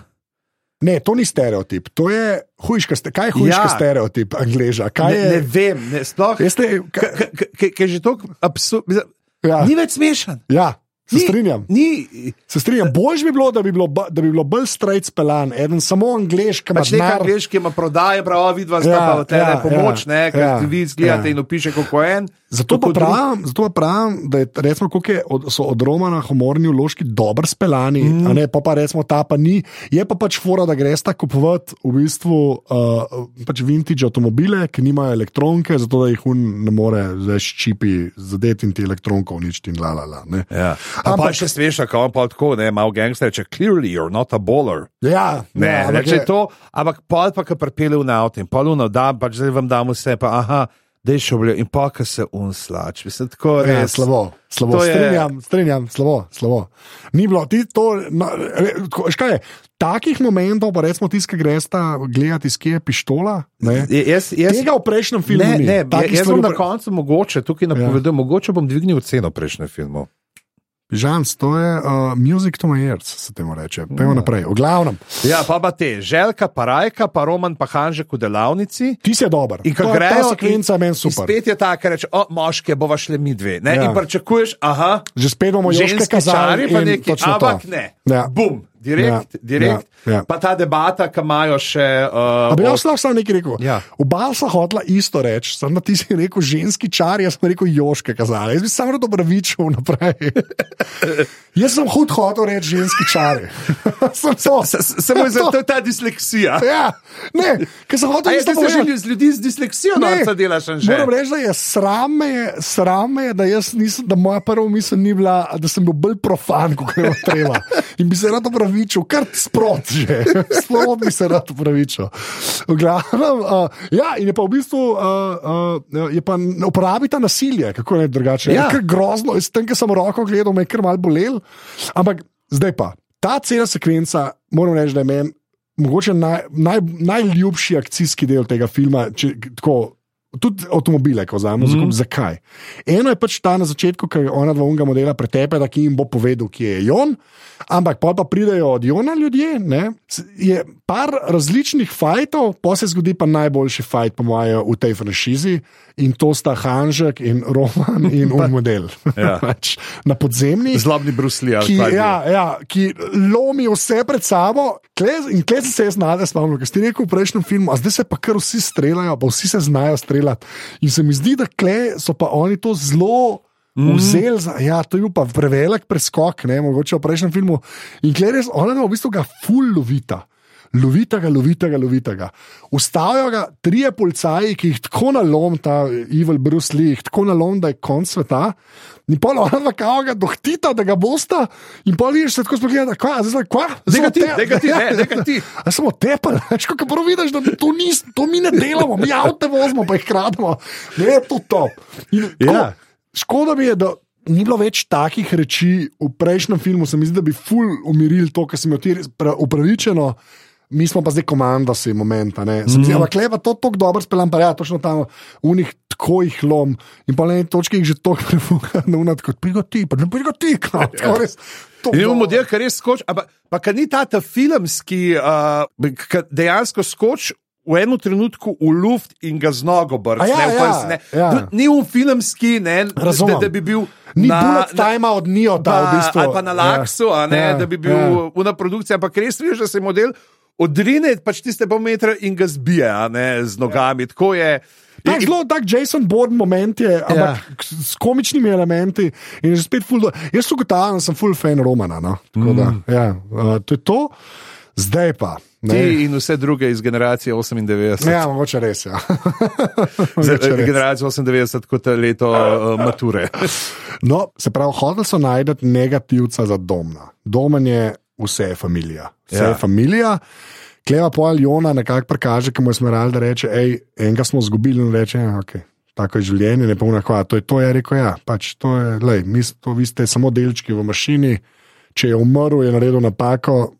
Ne, to ni stereotip, to je hujška, kaj je hujška ja. Stereotip, angleža. Kaj Ne, je, ne vem, ne, sploh. Veste, kaj, Ker je že to absurdno. ja, Ni več smešen. ja, se Ni- strinjam. Ni, Se strinjam, boljš bi bilo, da bi bilo, da bi bilo bolj straight speljan, eden samo angliš, ki ima Pač nekaj angliški ima prodaje, prav, vidva sta Ja, pa v tele ja, pomoč, ja, ne, ker ja, ti vi zgledate ja. in opiše, kako en. Zato pa, kako pravim, zato pa pravim, da je, recimo, je od, so od Romana humorni vložki dobro speljani, mm. ne, pa, pa recimo ta pa ni. Je pa pač fora, da greš tako kupovati v bistvu uh, pač vintage avtomobile, ki nimajo elektronke, zato da jih un ne more zdaj s čipi zadeti in ti elektronko uničiti in la la la. ne. Ja. Ampak pa še smešno, ko on pa tako, ne, malo gangster, če clearly you're not a bowler. Ja, Ne, ja, reče je- to, ampak pol pa, ki pripelje v avto in poluno, da pač zdaj vam dam vse, pa aha, da je šel in pa, ki se unslač. Mislim, tako Ja, res. slabo, slabo. Je- Strinjam, strinjam, slabo, slabo. Ni bilo ti to, no, re, tako, veš kaj je, takih momentov, pa recimo tiskaj greš ta gledati, iz kje je pištola. Ne? Je- Jaz, jaz, Tega v prejšnjem filmu ne, Takih jaz bom v na koncu mogoče tukaj napovedal, ja. mogoče bom dvignil ceno prejšnjih filmov. Žans, to je uh, music to my ears, se temu reče. Pejmo naprej. V glavnem, Ja, pa pa te, Željka, pa Rajka, pa Roman, pa Hanžek v delavnici. ti si dober. In ko grejo, ta sekvenca meni super. Spet je tako, da reče, o, moški, bova šle mi dve. Ne? Ja. Ja. In pričakuješ, aha, Že spet bomo joške ženski kazali. čari, pa to. ampak ne. Ja. Bum, direkt, Ja, ja. direkt. ja, ja. Ja. Pa ta debata, ki imajo še. Uh, A bi o- jaz lahko samo nekaj rekel? Ja. Oba sta hotla isto reči, samo ti si rekel ženski čar, jaz sem rekel joške kazali. Jaz bi samo rado pravičil naprej. jaz sem hud hotel reči ženski čari. sem to. S- s- Samo je ta disleksija. Ja, ne, ker sem hotel je isto ti se že z ljudi z disleksijo Ne, norca delaš že? Moram reči, da je sram me, je, sram me je, da, nisem, da moja prva misel ni bila, da sem bil bolj profan, kot je bilo treba. In bi se rad opravičil upravičil, kar sprot že. Sprot bi se rad upravičil. V glavnem, uh, ja, in je pa v bistvu, uh, uh, je pa uporabita nasilje, kako je drugače. Ja. Je kar grozno, jaz tem, ki sem roko gledal, me je kar mal bolel. Ampak zdaj pa, ta cela sekvenca, moram reči, da je meni mogoče naj, naj, najljubši akcijski del tega filma. Če, tako, Tudi avtomobile, ko vzamemo, mm -hmm. zakaj. Eno je pač ta na začetku, ki je ona dva unga modela pretepe, da ki jim bo povedal, kje je Jon, ampak pa, pa pridejo od Jona ljudje. Ne? Je par različnih fajtov, pa se zgodi pa najboljši fajt, po mojem, v tej franšizi in to sta Hanžek in Roman in un model. Ja. Pač na podzemni. Zlobni Bruslji. Ki, ja, ja, ki lomi vse pred sabo, kle, in kle sem se jaz nadal, spomnil, ker ste rekel v prejšnjem filmu, a zdaj se pa kar vsi streljajo, pa vsi se znajo streljati. In se mi zdi, da kle so pa oni to zelo. Vzel za, ja, to je bil pa prevelik preskok, ne, mogoče v prejšnjem filmu. In kler je, ona v bistvu ga full lovita. Lovita ga, lovita ga, lovita ga. Ustavijo ga trije policaji, ki jih tako nalom, ta Evil Bruce Lee, tako nalom, da je konc sveta. In pol ona kao ga dohtita, da ga bosta, in pol vidiš se tako spogleda, kva, zdaj kva. Zdaj ga ti, zdaj ga ti, zdaj ga ti. A samo tepel, veš, kako prav vidiš, da to, ni, to mi ne delamo, mi avto vozimo, pa jih krademo. Ne, je to to. In, tako, Ja. Škoda mi je, da ni bilo več takih reči v prejšnjem filmu, se mi zdi, da bi ful umirili to, kar sem ti pra- upravičeno. Mi smo pa zdaj komanda, si momenta. Mm. Mhm. Ampak leva to tako dobro speljem, pa ja, točno tam v njih tako jih lom. In pa na eni točki jih že tako prefuka, da unat kot prigoti, pa ne prigoti, tako res. to In imamo dobro. model, ki res skoči, ampak pa kar ni ta, ta filmski, uh, ki dejansko skoči. V enem trenutku v luft in ga z nogo. A ja, ja, ja. Ni v filmski, ne, da, Razumem. da bi bil Ni na, bullet time od Nio, da v bistvu. ali pa na laksu, ja, ne, ja, da bi bil ja. ja. una produkcija, ampak res veš, da se model odrine pač tiste pol metra in ga zbije a ne, z nogami. Tako je. Tak, zelo tak Jason Bourne moment je, ampak ja. s komičnimi elementi. In že spet ful. do- Jaz ugotavljam, da sem full fan Romana. No? Tako Da, ja, uh, to je to, zdaj pa. Ti Ne. in vse druge iz generacije 98. Ja, mogoče res. Ja. Z, Mogoče res. generacija 98 kot leto uh, mature. No, se pravi, hodili so najti negativca za domna. Domen je vse je familija. Vse Ja. je familija. Kleva pol Jona nekako prikaže, ki mu je smeral, da reče: hej, enega smo izgubili in reče: ja, okay. Tako je življenje, ne pa unakva. To je to, je rekel, ja, pač to je, lej, mi, to, vi ste samo delčki v mašini, če je umrl, je naredil napako,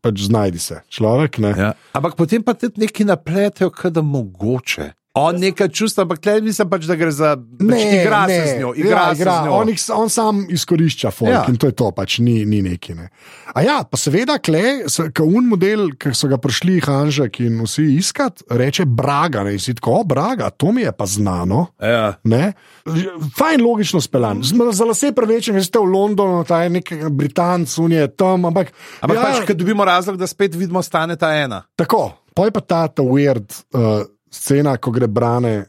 pač znajdi se, človek. Ne? Ja. Ampak potem pa tudi neki napletejo, da mogoče. On nekaj čustva, ampak tle mislim pač, da gre za pač igra se z njo. Igra ja, se igra. z njo. On, jih, on sam izkorišča folk Ja. in to je to, pač ni, ni neki. Ne. A ja, pa seveda, kot un model, ki so ga prišli Hanžek in vsi iskat, reče Braga. Ne, in si tako, "O, Braga, to mi je pa znano. Ja. Ne? Fajn, logično speljan. Z- Za lase prevečen, že ste v Londonu, ta je nek Britanc, unije tam, ampak. Ampak ja. ja, pač, ker dobimo razlog, da spet vidimo, stane ta ena. Tako, pa je pa ta, ta weird uh, scena, ko gre brane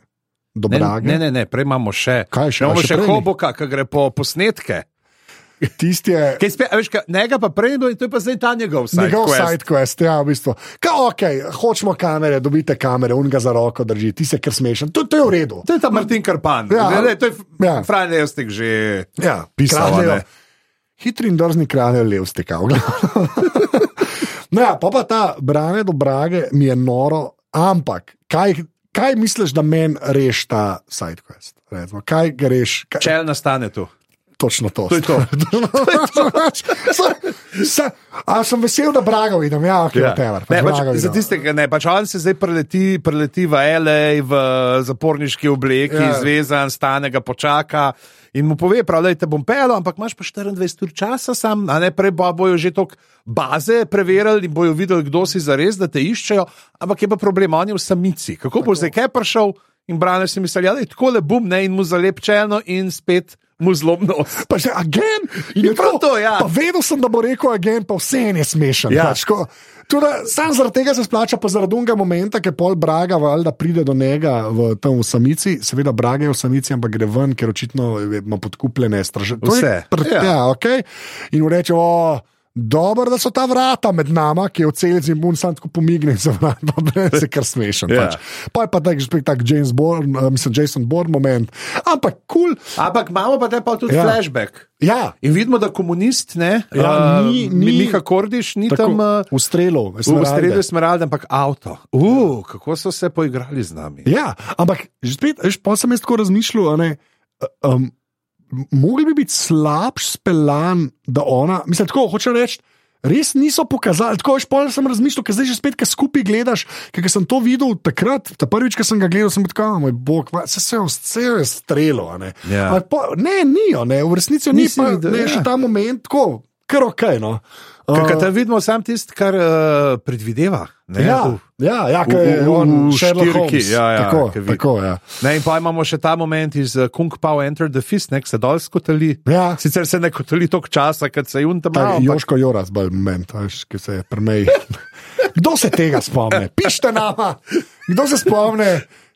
do Ne, Brage. ne, ne, ne, prej imamo še. Kaj še? Imamo še še prej ni? Hoboka, ki gre po posnetke. Tisti je. Kaj spet, veš, kaj, njega pa prej bilo in to je pa zdaj ta njegov side Njegov quest. side quest, ja, v bistvu. Ka, ok, hočemo kamere, dobite kamere, unga za roko drži, ti se kar smešen. To, to je v redu. To je ta Martin Karpan. Ja. Ne, ne, to je Ja. Fran Levstik že Ja, pisal. Hitri in drzni kraljev lev stekal. no, ja, pa pa ta branje do brage mi je noro, ampak kaj, kaj misliš, da meni reš ta side quest? Recimo, kaj greš? Kaj, Čel nastane tu. Točno to. To je to. A sem vesel, da Braga vidim, ja, ok, Ja. whatever, Ne, Braga pač, za vidim. tistega ne, pač on se zdaj preleti, preleti v L.A. v zaporniški obleki, Ja. ja. zvezan, stane ga počaka. In mu pove, prav, da te bom pel, ampak imaš pa 24 ur časa, sam, a ne prej bojo že tok baze preverili in bojo videli, kdo si zares, da te iščejo. Ampak je pa problem, on je v samici. Kako bo zdaj kaj prišel in brane si mislili, da je tako le bum, ne in mu zalepčeno in spet mu zlom nos. Pa že agen. In Je prav to, ja. Pa vedel sem, da bo rekel agen, pa vse je smešen. Ja. Pač, ko, tudi, sam zaradi tega se splača, pa zaradi unega momenta, ki je pol Braga, valjda pride do njega v tem v samici. Seveda, Braga je v samici, ampak gre ven, ker očitno ima podkupljene straže. To je Vse. Pr, Ja. ja. Ja, okay. In mu reče, o. Dobro, da so ta vrata med nami, ki je v celici in bom sam tako pomignil za vrata, da se kar smešen. Ja. Pač. Pa je pa tak, spet tak James Bourne, uh, mislim, Jason Bourne moment. Ampak kul, cool, Ampak imamo pa te pa tudi Ja. flashback. ja, In vidimo, da komunist, ne, Ja, a, ni- Mi- ni- Miha Kordiš, ni tako tam uh, v strelu, v sredo smeralda, ampak avto. Uh, kako so se poigrali z nami. Ja, ampak že spet, veš, pa sem jaz tako razmišljal, a ne. Um, Mogli bi biti slabš speljan, da ona, mislim, tako hoče reči. Res niso pokazali, tako je špor, sem razmišljal, ker zdaj že spet, ki skupaj gledaš, ker sem to videl takrat, ta prvič, ko sem ga gledal, sem "A, moj bog, va, se vse vse je strelo. Ne, Ja. Ampak po, ne, ni, a ne, v resnici ni Nisi pa videl, ne, ja. še ta moment, tako, kar ok. No. Ker Uh, tam vidimo sam tisto, kar uh, predvideva. Ne, ja, ja, ja, ker je on Sherlock štirki, Holmes. ja, ja, tako, tako, ja. Ne, in pa imamo še ta moment iz uh, Kung Pao Enter the Fist, nek se dol skotali. Ja. Sicer se ne kotali toliko časa, kot se jun tam Tak, malo. ampak- Joško Joras, bolj moment, veš, ki se je premej. Kdo se tega spomne? Pišite nama, kdo se spomne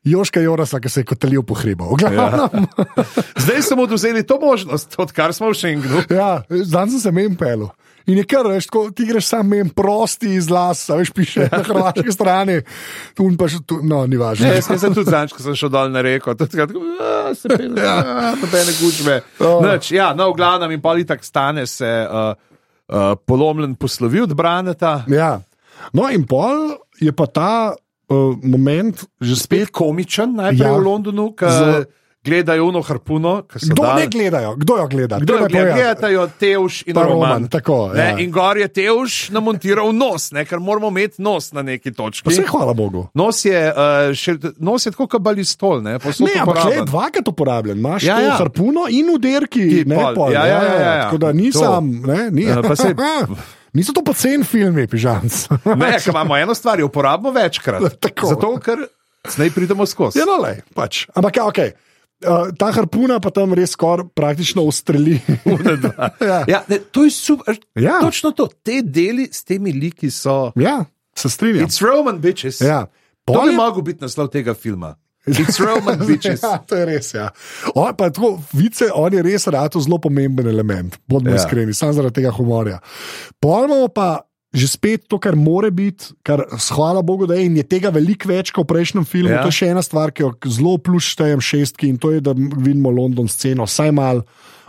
Joška Jorasa, ki se je kotalil po hribu. Ja. Zdaj smo oduzeli to možnost, odkar smo v Schengenu. Ja, Zdaj sem se mem pelu. In je kar, veš, tako, ti greš sam mem, prosti iz las, a veš, piše na hrvaški strani. Tu in pa še tu, no, ni važno. Ne, jaz sem tudi zanj, ko sem šel dol na reko, tudi tako, "A, se pele, ja. nobene gužve. Oh. Noč, ja, no, v glavnem in pol itak stane se uh, uh, polomljen poslovi od Braneta. Ja. No, in pol je pa ta uh, moment že spet. Spet komičen, najprej Ja. v Londonu, ki Z- gledajo uno harpuno. Kdo dali- ne gledajo? Kdo jo gleda? Kdo je gleda? Gledajo Teuš in Pa Roman. Roman, tako, ne, ja. In gor je Teuš namontiral nos, ne, ker moramo imeti nos na neki točki. Vse hvala Bogu. Nos je, uh, še, nos je tako kot balistol, ne, Ne, ampak le dvakrat uporabljen. Imaš Ja, ja, ja. ja. harpuno in uderki, Ki ne pol. Ja, ja, ja, ja, ja. Tako da nisem, ne, ni. Ja, pa saj- Niso to pocen filmi, pižam. Ne, imamo eno stvar, jo uporabimo večkrat. Tako. Zato, ker zdaj pridemo skozi. Ja, no, le, pač. Ampak, ja, ok. Uh, ta harpuna pa tam res skoraj praktično ustreli. ja. Ja, ne, to je super. Ja. Točno to, te deli s temi liki so. ja, se strinjam. It's Roman bitches. Ja. To Pol bi je- mogel biti naslov tega filma. It's Roman bitches. Ja, to je res. Ja. On, pa, tako, vice, on je res rado zelo pomemben element, bodimo Ja. ja. iskreni, samo zaradi tega humorja. Pojmo pa že spet to, kar more biti, kar hvala Bogu, da je in je tega veliko več kot v prejšnjem filmu. Ja. To je še ena stvar, ki jo zelo plus štejem šestki in to je, da vidimo London sceno, vsaj mal,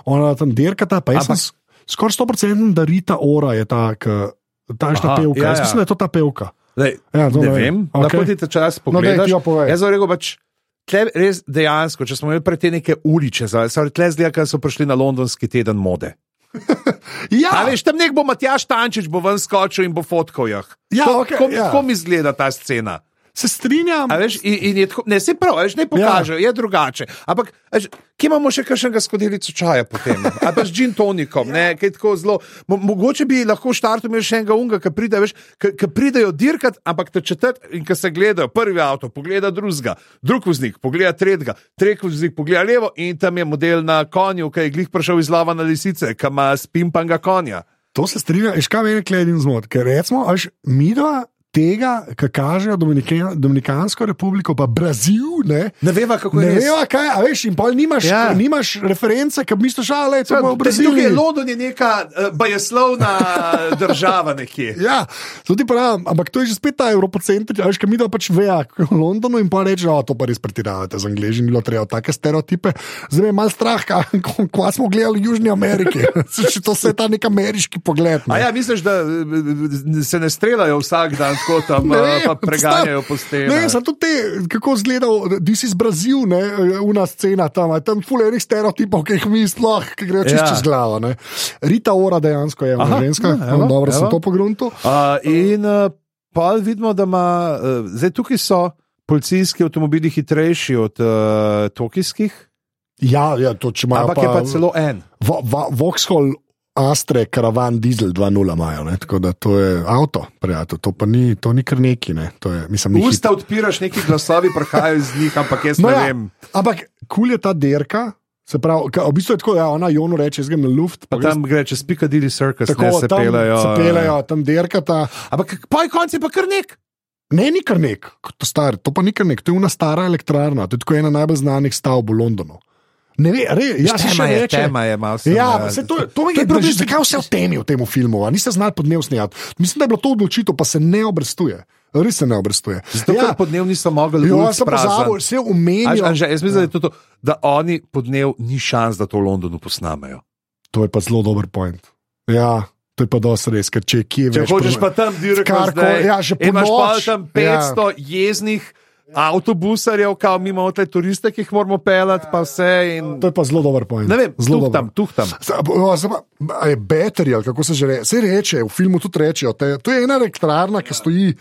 ona tam dirkata, pa jaz sem Ampak- s- skoraj 100% da Rita Ora je ta, ta, ta Aha, pevka. ja, Jaz ja. mislim, da je to ta pevka. Dej, Ja, ne ne vem. Okej. lahko ti te čas No, pogledaš. jo povej. Jaz sem rekel, pač, tle res dejansko, če smo imeli pred te neke ulice, zdaj tle zdaj, ker so prišli na londonski teden mode. Ja, A veš, tam nek bo Matjaš Tančič, bo ven skočil in bo fotkal jih. Ja, to, okej, kom, ja. kom izgleda ta scena? Se strinjam. A Veš, in, in je tako, ne se prav, veš, ne pokaže, ja. je drugače. Ampak, veš, kje imamo še kakšnega skodelico čaja potem? Ali pa z gin tonikom, ne, kaj tako zelo. Mo, mogoče bi lahko štartil imel še enega unga, ki pride, veš, ki, pridejo dirkat, ampak te četrt in ki se gledajo, prvi avto, pogleda drugega, drug voznik, pogleda tretjega, tretji voznik, pogleda levo in tam je model na konju, ki je glih prišel iz lava na lisice, ki ima spimpanga konja. To se strinja, veš, kaj meni je edin zmot. Ker recimo, veš, mi dva tega, kar kažejo Dominika, Dominikansko republiko, pa Brazil, ne. Ne veva, kako je Ne veva, kaj, a veš, in pol nimaš, Ja. nimaš reference, ki misliš, da je to v Tukaj je. London je neka uh, bajeslovna država nekje. Ja, tudi pravim, ampak to je že spet ta evropocentrik, veš, kaj mi da pač veja v Londonu in pa reče, da to pa res pretiravate z angliži, ni bilo treba take stereotipe. Zdaj me je mal strah, ko smo gledali v Južni Ameriki. To se je ta nek ameriški pogled. A Ne. ja, misliš, da eh, se ne streljajo vsak dan, tako tam Ne eh, pa preganjajo po Ne, stenah? samo tudi te, kako izgleda, this is Brazil, ne, una scena tam, tam fulerih stereotipov, ki jih mi sploh, ki grejo čisto Ja. čez glavo. Ne. Rita Ora dejansko je Aha, ženska, ja, evo, no, dobro sem evo. to pogruntil. Uh, in uh, pa vidimo, da ima, uh, zdaj tukaj so policijski avtomobili hitrejši od uh, tokijskih, Ja, ja, to če imajo ampak je pa celo en. Vo- va- Vauxhall Astre, Caravan Diesel 2.0 imajo, ne, tako da to je avto, prijatelj, to pa ni, to ni kar neki, ne, to je, mislim, ni hit. Usta odpiraš, neki glasovi prihajajo iz njih, ampak jaz No ne ja, vem. ampak kul je ta derka, se pravi, ka, v bistvu je tako, da ja, ona Jonu reče, jaz grem na luft, Pa tam gre čez Piccadilly Circus, tako ne se tam pelejo. se pelejo, tam derkata. Ampak poj konci pa kar nek. Ne, ni kar nek, to, star, to pa ni kar nek, to je una stara elektrarna, to je tako ena najbolj znanih stavb v Londonu. Ne re, ja, se tema, še je, reče. tema je malo. sem, Ja, eh, se to, to mi je že zakaj vse v temi v tem filmu, niste znali podnev snijati. Mislim, da je bilo to odločitev, pa se ne obrestuje. Res se ne obrestuje. Zato, ja. ker podnev niso mogli Jo, jaz pozabil, vse umenijo. Jaz mislim, da je to, da oni podnev ni šans, da to v Londonu posnamejo. To je pa zelo dober point. Ja, to je pa dosti res, ker če je kje Če več. hočeš pro- pa tam Karkoli, ja, že imaš pa ponoči, tam 500 ja. jeznih avtobusarjev, kao mi imamo te turiste, ki jih moramo pelati, pa vse. In... To je pa zelo dober point. Ne vem, zelo tuh tam, tuh tam. Zdaj, bo- zdaj pa- a Je battery, ali kako se že reče. Se reče, v filmu tudi rečejo. Te, to je ena elektrarna, ki stoji.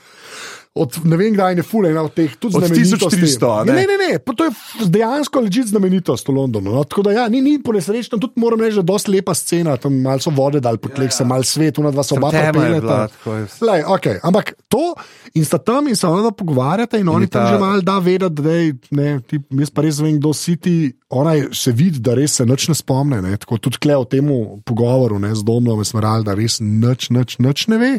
Od ne vem, kdaj je fula ena od teh, tudi Od znamenitosti. 1300, a ne? ne, ne, ne, to je dejansko ležit znamenitost v Londonu. No? Tako da, ja, ni, ni ponesrečno, tudi moram reči, da je dosti lepa scena, tam malo so vode dal po tleh, ja, se malo svet, una dva so oba je. Lej, okay, ampak to in sta tam in se ona pogovarjata in, in oni tam ta- že malo da vedeti, da je, ne, ti, jaz pa res vem, kdo si ti. Ona je, se vidi, da res se nič ne spomne. Ne, tako tudi kle o tem pogovoru ne, z domom Esmeral, da res nič, nič, nič ne ve.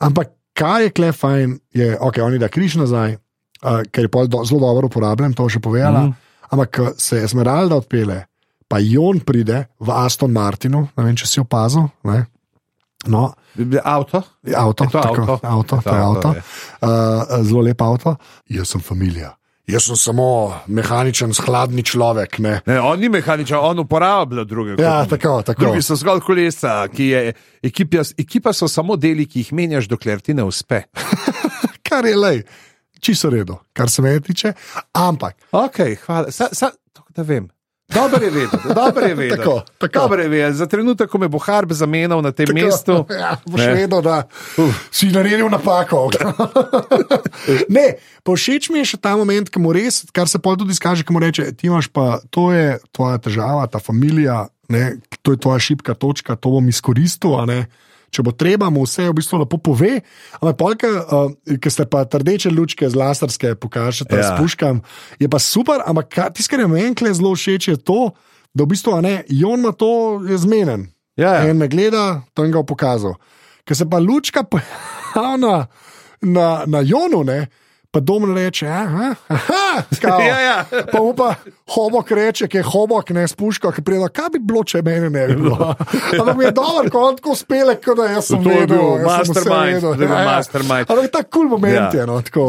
Ampak kaj je kle fajn, je, ok, oni da križ nazaj, uh, ker je do, zelo dobro uporabljen, to še povedala. Mm. Ampak ko se Esmeralda odpele, pa Jon pride v Aston Martinu, ne vem, če si opazil. Ne? No, Avto? Avto, Je to tako, avto? avto, Je to to je avto, avto. je. Uh, zelo lep avto. Jaz sem familija. Jaz sem samo mehaničen, hladni človek. Ne. Ne, on ni mehaničen, on uporablja druge. Ja, kot mi. tako, tako. Drugi so zgolj kolesa, ki je ekipa, ekipa so samo deli, ki jih menjaš, dokler ti ne uspe. Kar je lej, čisto redo, kar se me tiče. Ampak, Ok, hvala. Sa, sa, tako da vem. Dobro je vedeti, dobro je vedeti. Tako, tako. Dobro je vedeti. Za trenutek, ko me bo Harb zamenjal na tem tako, mestu, ja, boš Ne. vedel, da si naredil napako. ne, pa všeč mi je še ta moment, ki mu res, kar se pol tudi izkaže, ki mu reče: ti imaš pa, to je tvoja težava, ta familija, ne, to je tvoja šibka točka, to bom izkoristil. Če bo treba, mu vse v bistvu lepo pove. Ampak, polka, uh, ki ste pa rdeče lučke z laserske, pokažete, Ja. ja. spuškam, je pa super. Ampak tisto, kar je meni zelo všeč, je to, da v bistvu, ne, Jon ima to zmeden. Ja, ja. En me gleda, to je ga pokazal. Ker se pa lučka pojavlja na, na, na Jonu, ne, pa dom reče, aha, aha, kao. Ja, ja. Pa upa, hobok reče, ki je hobok, ne spuška, ki pride, kaj bi bilo, če mene ne bi bilo. Ampak mi je dobro, ko on tako spele, kot da jaz sem To je vedel, sem vse mastermind, to je bil mastermind. Ampak ta kul cool moment Ja. je, no, tako.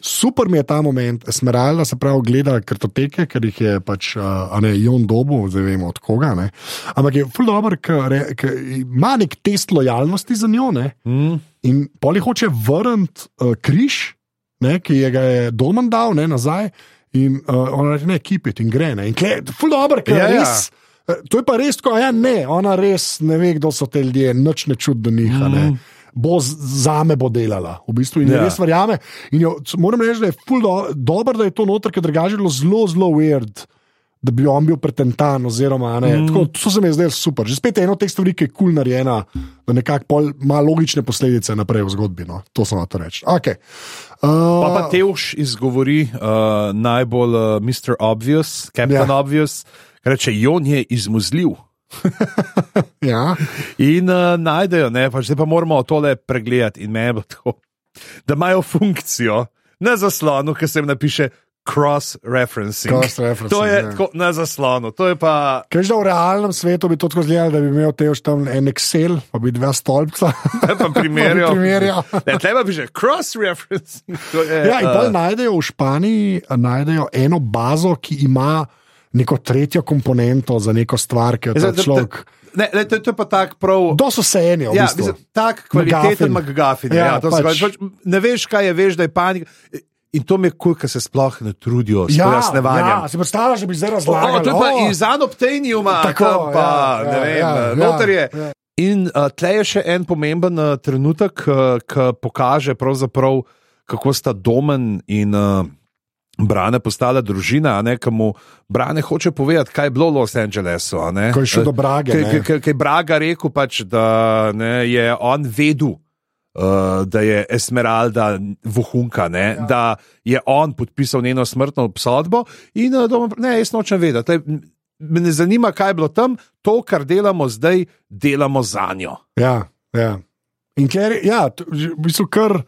Super mi je ta moment, Smeralda se pravi gleda kartoteke, ker jih je pač, a ne, Jon dobu, zdaj vemo od koga, ne. Ampak je ful dobro, ker ima nek test lojalnosti za njo, ne. Mm. In poli hoče vrniti uh, križ, ne, ki je ga je Dolman dal ne, nazaj, in uh, ona reče: ne, kipit in gre. Ne. In kle, ful dobro, ker Ja, ja, ja. res. eh, To je pa res, ko ja, ne, ona res ne ve, kdo so te ljudje, noč ne čut do njih. Mm. Bo z- zame bo delala, v bistvu, in Ja. ja. res verjame. In jo, moram reči, da je do, dobro, da je to noter, ker drugače je bilo zelo, zelo weird. Da bi on bil pretentan, oziroma ne. Mm. Tako, to se mi je zdelo super. Že spet je eno od teh stvari, ki je kul cool narejena, da nekako ima logične posledice naprej v zgodbi. No. To sem hotel reči. Okay. Uh, Pa pa Teuš izgovori uh, najbolj uh, Mr. Obvious, Captain ja. Ja. Obvious, ki reče: Jon je izmuzljiv. ja. In uh, najdejo, ne, pa zdaj pa moramo tole pregledati. In me bo to, da imajo funkcijo na zaslonu, ki se jim napiše cross-referencing. Cross-referencing, To je ja. tako na zaslonu, to je pa. Kaj že v realnem svetu bi to tako izgledalo, da bi imel tež tam en Excel, pa bi dva stolpca. Pa primerjal. Ne, tleba bi že cross-referencing. ja, in bolj uh, najdejo v Španiji najdejo eno bazo, ki ima neko tretjo komponento za neko stvar, ki jo ta človek. Ne, ne, to, to je pa tako prav. Do so se eni, v Ja, bistvu. mislim, tak kvaliteten McGuffin. Ja, Ja, pač. Pač, ne veš, kaj je, veš, da je panika. In to mi je kul, ker se sploh ne trudijo s Ja, pojasnevanjem. ja, si predstavljaš, da bi zdaj razlagal. to je pa o, iz anopteniuma, Tako, tam pa, ja, ne ja, vem, ja, noter je. ja. In uh, tle je še en pomemben uh, trenutek, uh, ki pokaže, pravzaprav, kako sta Domen in uh, Brane postala družina, ki mu Brane hoče povedati, kaj je bilo v Los Angelesu. Ko je šel do kaj- Kaj je Braga rekel, pač, da ne, je on vedel. Uh, da je Esmeralda vohunka, ne, ja. da je on podpisal njeno smrtno obsodbo. In uh, doma, ne, jaz nočem vedeti. Tlej, m- Me ne zanima, kaj je bilo tam, to, kar delamo zdaj, delamo za njo. Ja, ja. In ker, ja, t- že v bistvu kar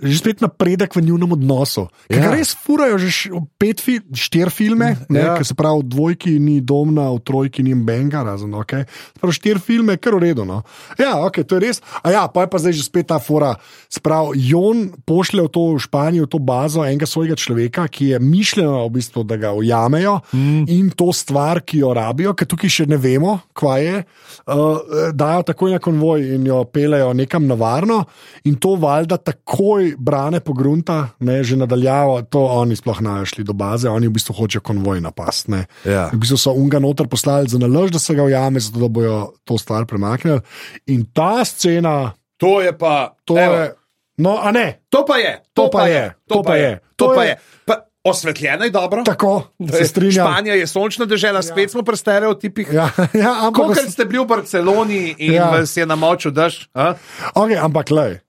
že spet napredek v njihovem odnosu. Ker Ja. res furajo že pet, fi, štiri filme, ne, Ja. ja. se pravi, dvojki ni domna, v trojki ni benga, razen ok. Prav štiri filme, kar v redu. No. Ja, ok, to je res. A ja, pa je pa zdaj že spet ta fora. Sprav, Jon pošlje v to v Španijo, v to bazo enega svojega človeka, ki je mišljeno, v bistvu, da ga ujamejo mm. in to stvar, ki jo rabijo, ker tukaj še ne vemo, kva je, uh, dajo takoj na konvoj in jo pelejo nekam na varno, in to valjda takoj brane pogrunta, ne, že nadaljavo, to oni sploh ne šli do baze, oni v bistvu hočejo konvoj napast. Ne. Ja. V bistvu so unga noter poslali za nalož, da se ga ujame, zato da bojo to stvar premaknili. In ta scena, To je pa. to evo, je. No, a ne, To pa je, To pa je, to pa je, to To pa je- je. Pa, osvetljeno je dobro. tako se strinjam. Španija je sončna država, spet smo pri stereotipih. Ja, ja, ampak, Kolikor ste bili v Barceloni in Ja. ja. vas je na moču daš? a? okay, ampak le.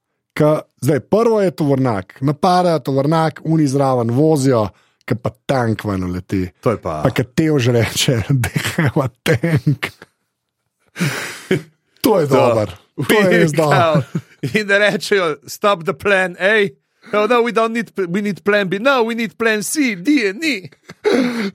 Zdaj, prvo je tovornjak, napadajo tovornjak, oni zraven vozijo, ki pa tank ven leti. To je pa. Pa ki te už reče, da je tank. To je dobro. To je res dobro. In da rečejo, stop the plan A. No, no, we don't need, we need plan B. No, we need plan C, D and E.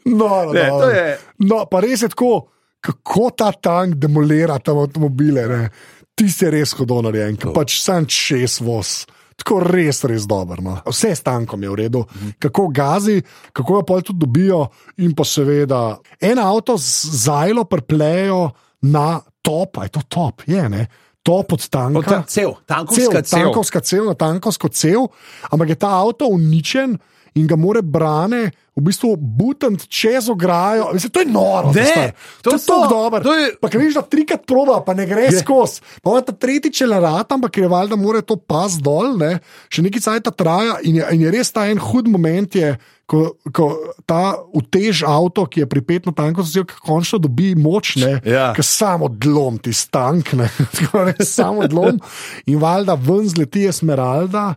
No, no, Ne, no. je- no, pa res je tako, kako ta tank demolira tam avtomobile. Ne? Ti si res hodno narejen, ki pač sam šest voz. Tako res, res dobro. No. Vse s tankom je v redu, kako gazi, kako jo pol tudi dobijo, in pa seveda en avto z zajlo preplejo na top, aj to top, je ne. Top od tanka. Ta, cel, tankovska Cel, cel. tankovska cev, na tankovsko cev, ampak je ta avto uničen in ga more brane v bistvu butant čez ograjo. Mislim, to je noro. Ne, stari. to to je tako dobro. to je- Pa vidiš, da trikrat proba, pa ne gre skozi. Pa ima ta tretjič elarata, ampak je valjda mora to pas dol, ne? še nekaj cajta traja in je, in je res ta en hud moment. Je, Ko, ko ta utež avto, ki je pripet na tanko, zelo končno dobi moč, ne, Ja. ki samo odlom, ti stank, ne, tako res samo odlom. In valjda ven zleti Esmeralda.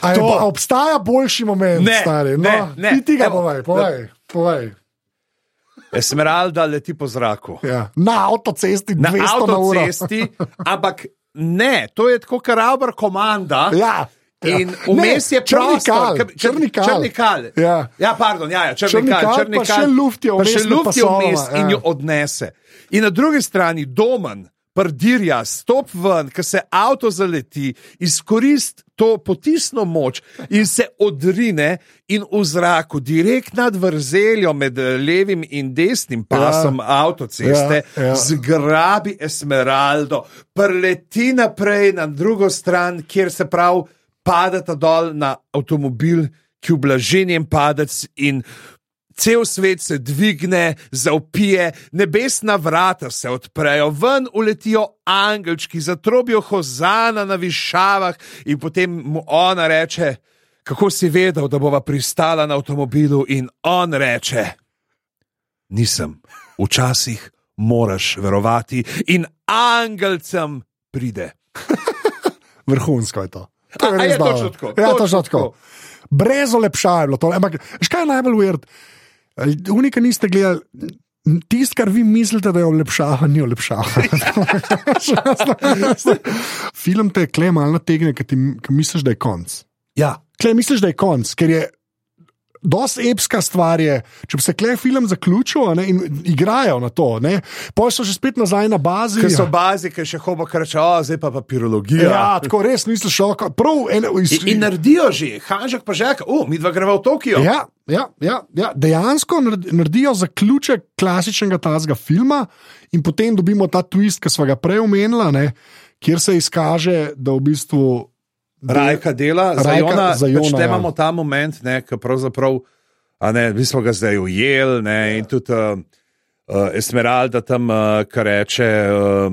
A, je, To. a obstaja boljši moment, Ne, stari? No, ne, ne. Ti tega Evo, povej, povej. povej. Esmeralda leti po zraku. Ja. Na avtocesti 200 Na avtocesti, ampak ne, to je tako, kar Albert komanda. Ja. In Ja. vmes Ne, je črni prostor, kal, Ka- črni kal. Črni kal. Ja. ja, pardon, ja, ja, črni, Črni kal, kal, črni pa kal, še luft je pa vmes še med luft je vmes in ja. jo odnese. In na drugi strani domen, prdirja, stop ven, ker se avto zaleti, izkorist to potisno moč in se odrine in v zraku, direkt nad vrzeljo med levim in desnim pasom ja. avtoceste, Ja, ja. zgrabi Esmeraldo, preleti naprej na drugo stran, kjer se prav padata dol na avtomobil, ki ublaži njen padec in cel svet se dvigne, zaupije, nebesna vrata se odprejo, ven uletijo angelčki, zatrobijo hozana na višavah in potem mu ona reče, kako si vedel, da bova pristala na avtomobilu in on reče, nisem, včasih moraš verovati in angelcem pride. Vrhunsko je to. To a je dobro. točno tako, Ja, točno točno tako. tako. Brez olepšaja je bilo to. Ampak, veš, kaj je najbolj weird? Unika niste gledali. Tisto, kar vi mislite, da je olepšava, ni olepšava. Film te kle malo nategne, ker misliš, da je konc. Ja, Kle misliš, da je konc, ker je. Dost epska stvar je, če bi se klej film zaključil ne, in igrajo na to. Poje so že spet nazaj na bazi. ker so bazi, ker še hobo kreče, o, zdaj pa papirologija. Ja, tako res nisem šok. Prav, eno, iz, In, in naredijo že, Hanžek pa že, o, mi dva greva v Tokio. Ja, ja, ja, ja. Dejansko naredi- naredijo zaključek klasičnega tazga filma, in potem dobimo ta twist, ki smo ga prej omenili, ne, kjer se izkaže, da v bistvu. Rajka dela, Rajka Jona, za Jona, pač ja. imamo ta moment, ne, ki pravzaprav, ne, mi smo ga zdaj ujeli, ne, in tudi uh, uh, Esmeralda tam, uh, kar reče, uh,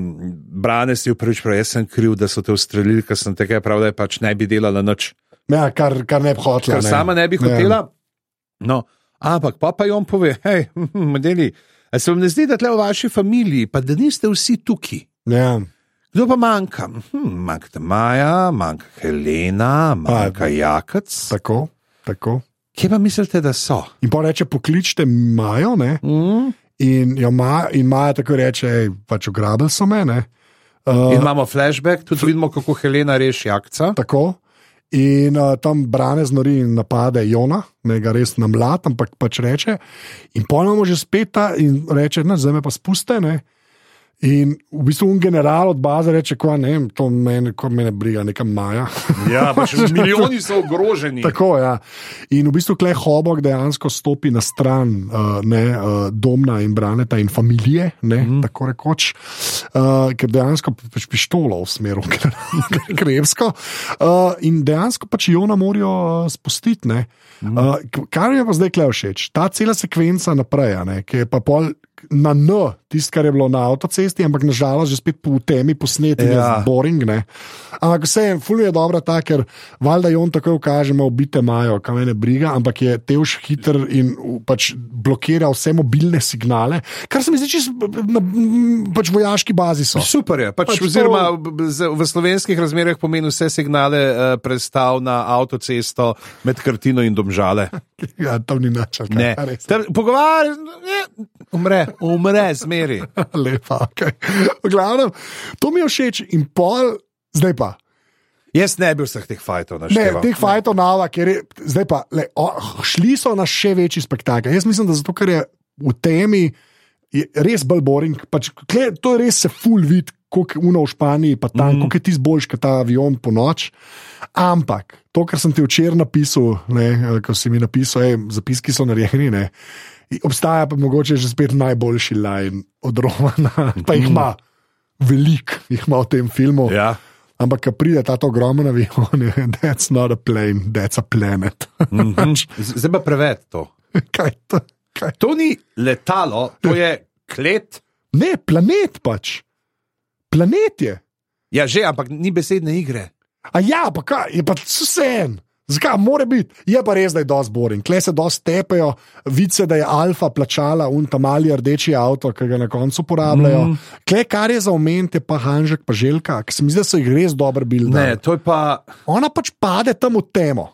brane si v prvič, prav jaz sem kriv, da so te ustrelili, ker sem te kaj prav, da je pač ne bi delala nič, Ja, kar, kar ne bi hotela. ker ne. sama ne bi Ja. hotela. No, ampak pa pa jom pove, hej, modeli, se vam ne zdi, da tle v vaši familiji, pa da niste vsi tukaj. Ja. Kdo pa manjka? Hm, manjka Maja, manjka Helena, manjka Jakac. Tako, tako. Kje pa mislite, da so? In pa reče, pokličite Majo, ne? Mm? in, jo ma, in Maja tako reče, ej, pač ugrabili so me. Ne? Uh, In imamo flashback, tudi vidimo, kako Helena reši akca. Tako. In uh, tam brane znori in napade Jona, ne ga res na mlad, ampak pač reče. In pojmo že spet ta in reče, da zdaj me pa spuste. In v bistvu un general od baze reče, da ne vem, to mene, ko mene briga, neka maja. Ja, pač milijoni so ogroženi. Tako, ja. In v bistvu klej hobok dejansko stopi na stran uh, ne, uh, domna in braneta in familije, ne, mm. tako rekoč, uh, ker dejansko pač pištolo v smeru krevsko. Uh, in dejansko pač Jona morajo uh, spustiti. Ne. Uh, kar je pa zdaj klej všeč, ta cela sekvenca naprej, a ne, ki je pa pol. Na N, tisto, kar je bilo na avtocesti, ampak nažalost, že spet po temi posneti, ja. je boring. Ne? Ampak vse je, fulj je dobro, ta, ker valjda Jon tako kaže, da ubite imajo, kam ne briga, ampak je tež hiter in pač blokira vse mobilne signale, kar se mi zdi, na pač vojaški bazi so. Super je, pač, pač oziroma to... v slovenskih razmerah pomeni vse signale uh, predstav na avtocesto med Krtino in Domžale. ja, to ni načel. Pogovarjaj, umre, umre, zmeri. Lepa, ok. V glavnem, to mi je všeč in pol, zdaj pa. Jaz ne bi vseh teh fajtov naštel. Ne, teh fajtov nava, ker je, zdaj pa, le, o, šli so na še večji spektakel. Jaz mislim, da zato, ker je v temi je res bolj boring. Pač, kle, to je res se full vid, kot je uno v Španiji, pa tam, mm. kot je ti zboljš, kot ta avion po noč. Ampak to, kar sem ti včeraj napisal, ne, ko si mi napisal, ej, zapiski so narejeni. Ne, Obstaja pa mogoče že spet najboljši line od Romana, pa jih ima veliko, jih ima v tem filmu. Ja. Ampak, ko pride ta ogromen avion, that's not a plane, that's a planet. Mm -hmm. Zdaj pa preveč to. Kaj to? Kaj? To ni letalo, to je klet. Ne, planet pač. Planet je. Ja, že, ampak ni besedne igre. A ja, pa kaj, je pa vse en. Zakaj, mora biti, je pa res, da je dosti boring. Kle se dosti tepejo, vice, da je Alfa plačala un ta mali rdeči avto, ki ga na koncu uporabljajo. Mm. Kle, kar je za omen, je pa Hanžek, pa Željka, ki se mi zdi, da so jih res dobro bili. Ne, to je pa. Ona pač pade tam v temo.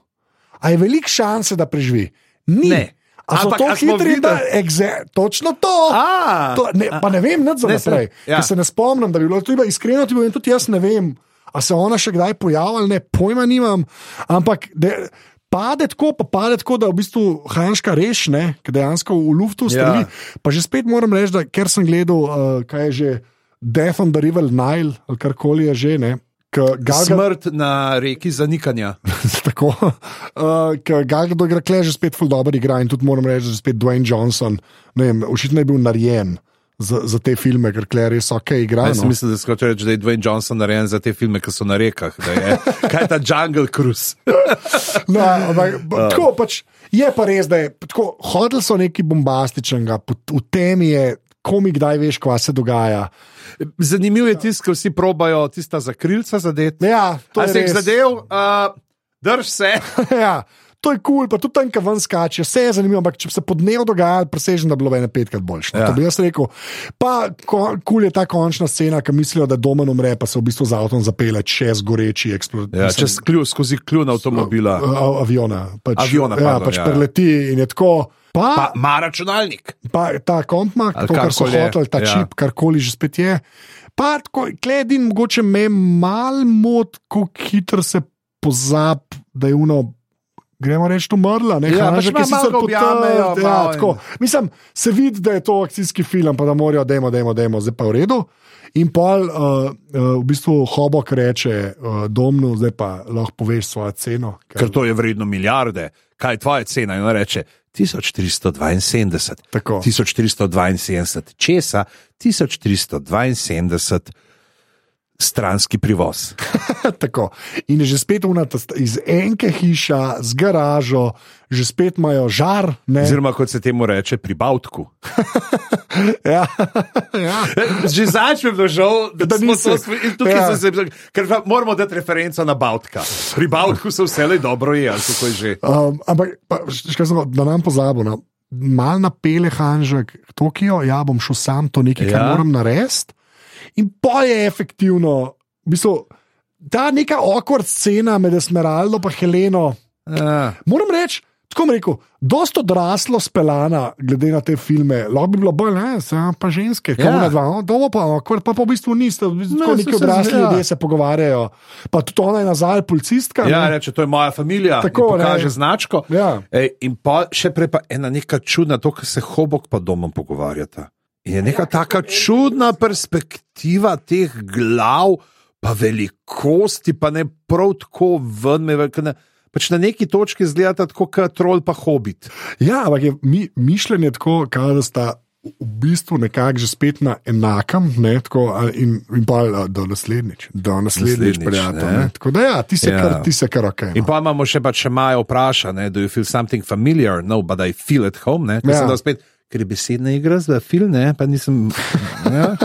A je velik šanse, da preživi? Ni. Ne. A so Ampak, to hitri, da exe, točno to. A, to ne, pa ne vem, nič za naprej. ja. Se ne spomnim, da bi bilo to iskreno, ti povem, tudi jaz ne vem, a se ona še kdaj pojavlja, ne, pojma nimam. Ampak de, pade tako, pa pade tako, da v bistvu Hanška reš, ne, ker dejansko v luftu streli. Ja. Ja. Pa že spet moram reči, da ker sem gledal, uh, kaj je že Death on the River Nile, ali karkoli je že, ne. Gal Gadot, Smrt na reki zanikanja. tako, uh, ker Gal Gadot igra kle že spet ful dobro igra in tudi moram reči, da je spet Dwayne Johnson, očitno je bil narejen. Za, za te filme, ker kle res ok igra. Jaz No. sem mislil, da, reči, da je Dwayne Johnson narejen za te filme, ki so na rekah. Je, kaj je ta Jungle Cruise? No, ampak, uh. tako, pač, je pa res, da je tako, hodili so nekaj bombastičnega, v tem je, komi kdaj veš, kva se dogaja. Zanimivo je tisto, ko vsi probajo tista zakrilca zadeti. Ja, to A je si jih zadev, uh, drž se. ja, to je kul, cool, pa tudi tam, ki ven skače, vse je zanimivo, ampak če bi se pod dnevom dogajalo, presežen, da bi bilo ene petkrat boljše. Ja. Ja. To bi jaz rekel. Pa kul cool je ta končna scena, ki mislijo, da domen umre, pa se v bistvu z avtom zapele čez goreči eksplozij. Ja, čez klju, skozi kljun avtomobila. Aviona. Pač, Aviona, ja, pardon, pač ja, ja. preleti in je tako. Pa, Pa ima računalnik. pa ta Ali to, kar so hoteli, ta ja. čip, karkoli že spet je. Pa tako, gledin, mogoče me mal mot, kako hitro se pozab, da je uno. Gremo reči, umrla, ne Ja, pač malo sicer ga objamejo, potrd, ja, tako. Mislim, se vidi, da je to akcijski film, pa da morajo, dajmo, dajmo, dajmo, zdaj pa v redu. In pol, uh, uh, v bistvu, Hobok reče uh, domnu, zdaj pa lahko poveš svojo ceno. Ker to je vredno milijarde. Kaj je tvoja cena? In on reče 1472. Tako. 1472. Česa? 1472 stranski privoz. Tako. In je že spet unata iz enke hiša, z garažo, že spet imajo žar. Ne? Oziroma, kot se temu reče, pri Bautku. Ja. ja. Že začne bilo žal, da, Da smo in tukaj Ja. se, ker pa moramo dati referenco na Bautka. Pri Bautku se vse le dobro je, ali kako je že. Um, ampak, pa, sem, da nam pozabo. No. Mal napele Hanžek, Tokio, ja bom šel sam, to nekaj, kar Ja. moram narediti. In pa je efektivno, v bistvu, ta neka awkward scena med Esmeraldo in Heleno. Ja. Moram reči, tako rekel, dosta odraslo spelana, glede na te filme. Lahko bi bilo bolj, ne, pa ženske, kako Ja. ne dva, no, dovo pa, akvar pa, pa v bistvu niste, v bistvu No, neki odrasli ja. ljudje se pogovarjajo. Pa tudi ona je nazaj policistka. Ja, ne. reče, to je moja familija. Tako, ne. značko. Ja. Ej, in pa še prej pa ena neka čudna, to, kar se hobok pa domom pogovarjata. In je neka taka čudna perspektiva teh glav, pa velikosti, pa ne prav tako ven, me, ke ne, pač na neki točki zgleda tako, kot trol pa hobit. Ja, ampak je mi, mišljenje tako, da sta v bistvu nekako že spet na enakem, ne, tako, in, in pa a, do naslednjič, do naslednjič, prijatelj. ne. ne. Tako da ja, ti se Ja. kar, ti se kar ok. In No. pa imamo še pač Maja vpraša, ne, do you feel something familiar? No, but I feel at home. Ne, Ja. ja. spet, ker je besedna igra za film, ne, pa nisem. Ja.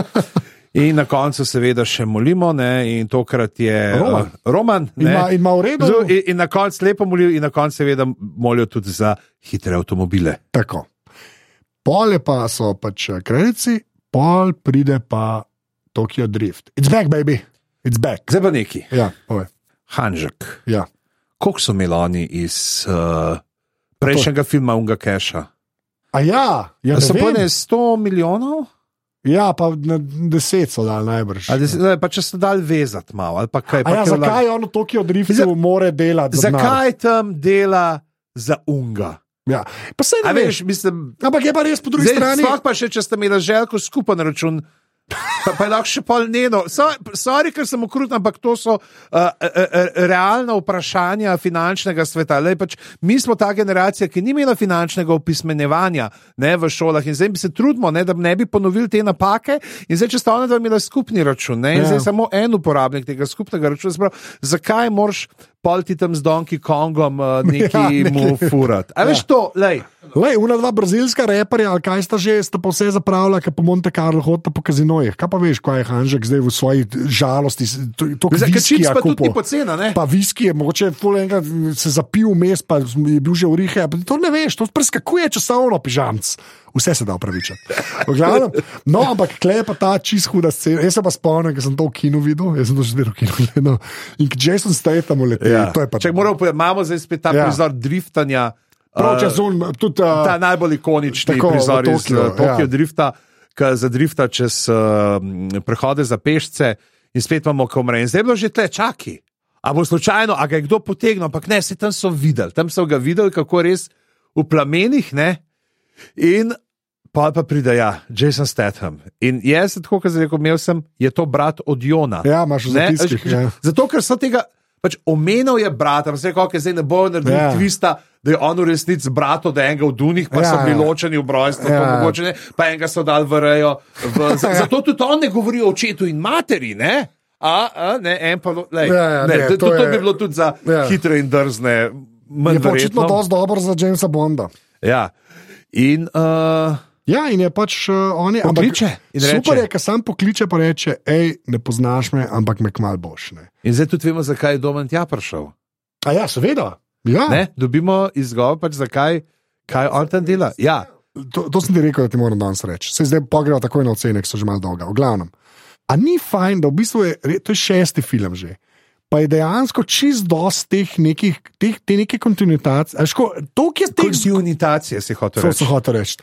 In na koncu, seveda, še molimo, ne, in tokrat je Roman. uh, Roman ne. ima- ima v redu? Zelo- In, in na koncu lepo molijo, in na koncu, seveda, molijo tudi za hitre avtomobile. Tako. Pol je pa so pač eh, kredici, pol pride pa Tokyo Drift. It's back, baby, it's back. Zdaj pa neki, Ja, povej. Hanžek. Ja. Koliko so imeli oni iz uh, prejšnjega filma Unga Keša? A ja, ja so ne vem. pojne 100 milijonov? ja, pa na deset so dal najbrž. Zdaj, pa če ste dal vezati malo, ali pa kaj. A Pa ja, kaj zakaj on v Tokyo Driftu Za- more delati? za denar? Zakaj tam dela za unga? Ja. Pa se A ne veš, veš. mislim, Ampak je pa res po drugi zdaj, strani. sploh pa še, če ste imeli želko skupaj na račun. Pa, pa je lahko še pol njeno. Sorry, ker sem ukrut, ampak to so uh, uh, uh, realna vprašanja finančnega sveta. Lej, pač, mi smo ta generacija, ki ni imela finančnega opismenjevanja ne, v šolah in zdaj se trudimo, ne, da ne bi ponovili te napake. In zdaj, če sta ona dva imela skupni račun ne, in Ja. zdaj samo en uporabnik tega skupnega računa, se pravi, zakaj moraš polti tam z Donkey Kongom uh, neki Ja, ja, nekaj. mu furati? A veš to, lej. Lej, una dva brazilska reperja, ali kaj sta že, sta pa vse zapravila, ki po Monte Carlo hodita po kazinojih. Kaj pa veš, kaj je Hanžek zdaj v svoji žalosti, to, to Zdaj, viskija pa tudi ni kupil. pocena, ne? Pa viski je mogoče ful enkrat se zapil vmes, pa je bil že v rihe. To ne veš, to preskakuje časovno, pižamc. Vse se da upravičiti. No, ampak klej pa ta čist huda scena. Jaz se pa spomnim, ker sem to v kinu videl, jaz sem to že zmeraj v kinu gledal. In Jason Statham uleti, ja. je Če moramo povedati, imamo zdaj spet ta Ja. prizor driftanja. Prav, eh, če zun, tudi uh, ta najbolj ikonični tako, prizor iz Tokio, Tokio ja. ja. drifta, ki zadrifta čez uh, prehode za pešce in spet imamo komre. In zdaj je bilo že tle, čaki. A bo slučajno, a ga je kdo potegnil, ampak ne, se tam so videli, tam so ga videli, kako res v plamenih, ne. In pa pa pride, ja, Jason Statham. In jaz, tako kot sem rekel, imel sem, je to brat od Jona. Ja, imaš v Ne, zapiskih, veš, ja. Zato, ker so tega. Pač omenil je brata, pa se je rekel, zdaj ne bo naredil Ja. ja. tvista, da je on v resnici brat od enega v Dunih, pa Ja, ja, so bili ja. ločeni v brojstvu, Ja. ja. mogoče ne, pa enega so dal v rejo. V, z, zato tudi on ne govori o očetu in materi, ne? A, a ne, en pa, lej, Ja, ja, ne, ne, to, to to, je- bi bilo tudi za Ja. ja. hitre in drzne. Je pa očitno dosti dobro za Jamesa Bonda. Ja. In uh, Ja, in je pač uh, on je. Pokliče reče. super je, ker sam pokliče in reče: hej, ne poznaš me, ampak me kmal boš. Ne. in zdaj tudi vemo, zakaj je Domen tja prišel. A ja, seveda. Ja, Ne? Dobimo izgovor, pač zakaj kaj on tam dela. Ja. to, to sem ti rekel, da ti moram danes reči. Se zdaj pa gremo takoj na ocene, ki so že malo dolga. V glavnem. A ni fajn, da v bistvu je to je šesti film že. Pa je dejansko čist dosti teh nekih, teh, te neke kontinuitacije. To, ki je teh Kontinuitacije si hotel to reči. so hotel reči.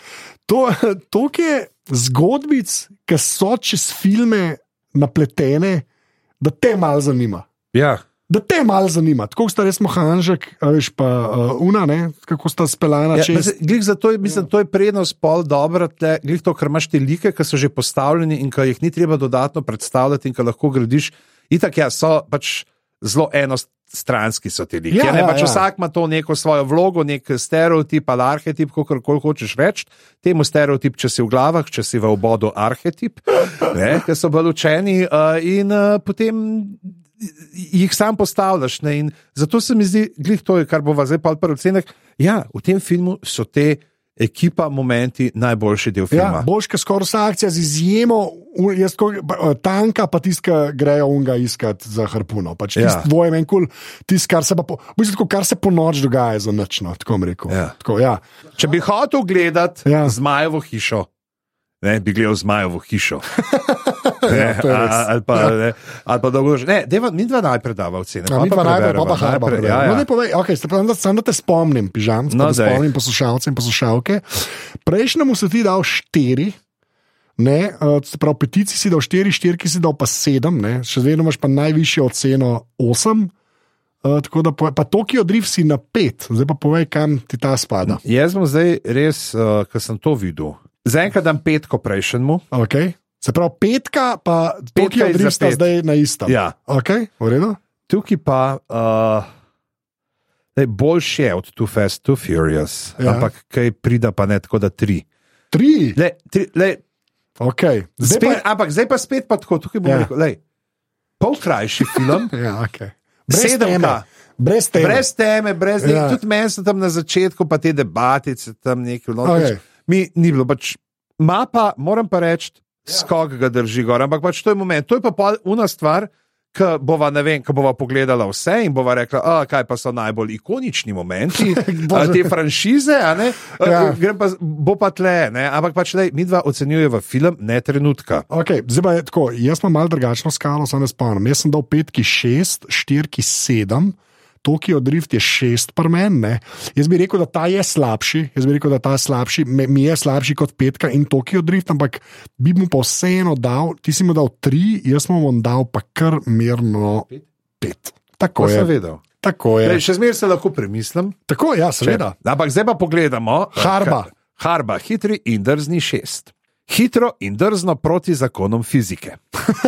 To, to je zgodbic, ki so čez filme napletene, da te malo zanima. Ja. Da te malo zanima, tako sta res mohanžek, veš pa uh, una, ne? kako sta speljana Ja, čez. glih zato je, mislim, to je prednost pol dobro, tle, glih to, ker imaš te like, ki so že postavljeni in ki jih ni treba dodatno predstavljati in ki lahko gradiš. Itak, ja, so pač zelo enostranski so ti liki. Ja, ne, ja, pač ja. Vsak ima to neko svojo vlogo, nek stereotip ali arhetip, kako koli hočeš reči. Temu stereotip, če si v glavah, če si v obodu arhetip, ki so bolj učeni uh, in uh, potem jih sam postavljaš. Ne, in zato se mi zdi, glih to je, kar bo zdaj pa prvi cenek. Ja, v tem filmu so te ekipa, momenti najboljši del Ja, filma. boš, ker skoraj vsa akcija z izjemo, jaz pa, eh, tanka, pa tisti, ki grejo unga iskat za harpuno. Pač Ja. tisti dvoje meni kul, tisti, kar se pa po, v bistvu, kar se po noč dogaja za nočno, tako rekel. Ja. Tako, ja. Če bi hotel gledati Ja. ja. Zmajevo hišo, ne, bi gledal Zmajevo hišo. Ne, Ja, a- ali pa, ne, ali pa dolgo že. Ne, deva, mi dva najprej dava ocene. Ja, mi pa najprej, pa pa harba. Ja, ja, No, ja. ne povej, okay, samo da, sam da te spomnim, pižam, No, no, da daj. spomnim poslušalce in poslušalke. Prejšnjemu si ti dal štiri. Ne, uh, se pravi, petici si dal štiri, štirki si dal pa sedem, ne, še vedno imaš pa najvišjo oceno osem. Uh, tako da, pa Tokio Drift si na pet, zdaj pa povej, kam ti ta spada. Jaz sem zdaj res, uh, ker sem to videl. Zaenkrat dam petko prejšnjemu. Okay. Se pravi, petka pa Tokio Drift sta zdaj na istem. Ja. Okay. Tukaj pa uh, lej, boljši je od Too Fast, Too Furious, Ja. ampak kaj prida pa ne tako da tri. Tri. Le, tri le, Okay. zdaj Spet, pa, ampak zdaj pa spet pa tako, tukaj bom Ja. rekel, lej, pol krajši film, ja, okay. Brez sedemka. Brez teme. Brez teme, brez Ja. ja. tudi meni so tam na začetku, pa te debatice tam nekaj. No, pač, mi ni bilo, pač, mapa, moram pa reči. Skok ga drži gor, ampak pač to je moment. To je pa una stvar, ki bova, ne vem, ko bova pogledala vse in bova rekla, a, kaj pa so najbolj ikonični momenti a, te franšize, a ne, Ja. ja. Pa, bo pa tle, ne? ampak pač le, mi dva ocenjujeva film, ne trenutka. Okay, zdaj je tako, jaz imam malo drugačno skalo, samo ne spomnim. Jaz sem dal petki šest, štirki sedem. Tokio Drift je šest par meni. Jaz bi rekel, da ta je slabši, jaz bi rekel, da ta je slabši, me- mi je slabši kot petka in Tokio Drift, ampak bi mu pa vseeno dal, ti si mu dal tri, jaz mu bom dal pa kar mirno pet. Tako Ko je. sem vedel. Tako je. Lej, še zmeraj se lahko premislim. Tako je, ja, seveda. Ampak zdaj pa pogledamo. Harba. Harba, hitri in drzni šest. Hitro in drzno proti zakonom fizike.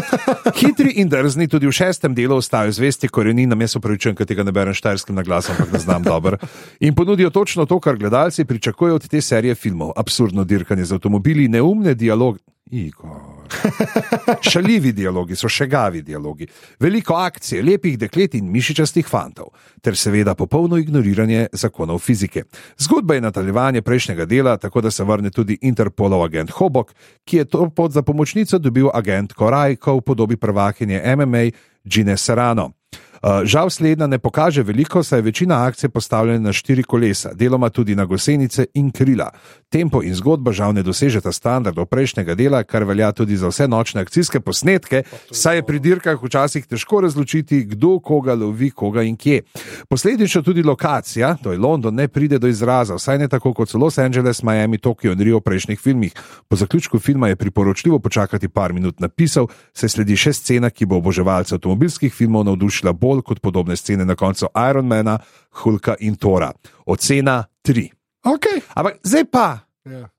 Hitri in drzni tudi v šestem delu ostajajo zvesti koreninam, jaz upravičujem, ker tega ne berem štajerskim naglasom, ampak ne znam dobro. In ponudijo točno to, kar gledalci pričakujejo od te serije filmov: absurdno dirkanje z avtomobili, neumne dialoge. Igor. Šaljivi dialogi so šegavi dialogi, veliko akcije, lepih deklet in mišičastih fantov, ter seveda popolno ignoriranje zakonov fizike. Zgodba je nadaljevanje prejšnjega dela, tako da se vrne tudi Interpolov agent Hobok, ki je to pot za pomočnico dobil agent Korajko v podobi prvakinje MMA Gine Serrano. Uh, žal slednja ne pokaže veliko, saj je večina akcij postavljena na štiri kolesa, deloma tudi na gosenice in krila. Tempo in zgodba žal ne dosežeta standardov prejšnjega dela, kar velja tudi za vse nočne akcijske posnetke, saj je pri dirkah včasih težko razločiti, kdo koga lovi, koga in kje. Posledično tudi lokacija, to je London, ne pride do izraza, vsaj ne tako kot so Los Angeles, Miami, Tokio in Rio v prejšnjih filmih. Po zaključku filma je priporočljivo počakati par minut napisov, se sledi še scena, ki bo oboževalce avtomobilskih filmov navdušila bolj kot podobne scene na koncu Ironmana, Hulka in Tora. Ocena 3. Okay. Ampak zdaj pa, Ja.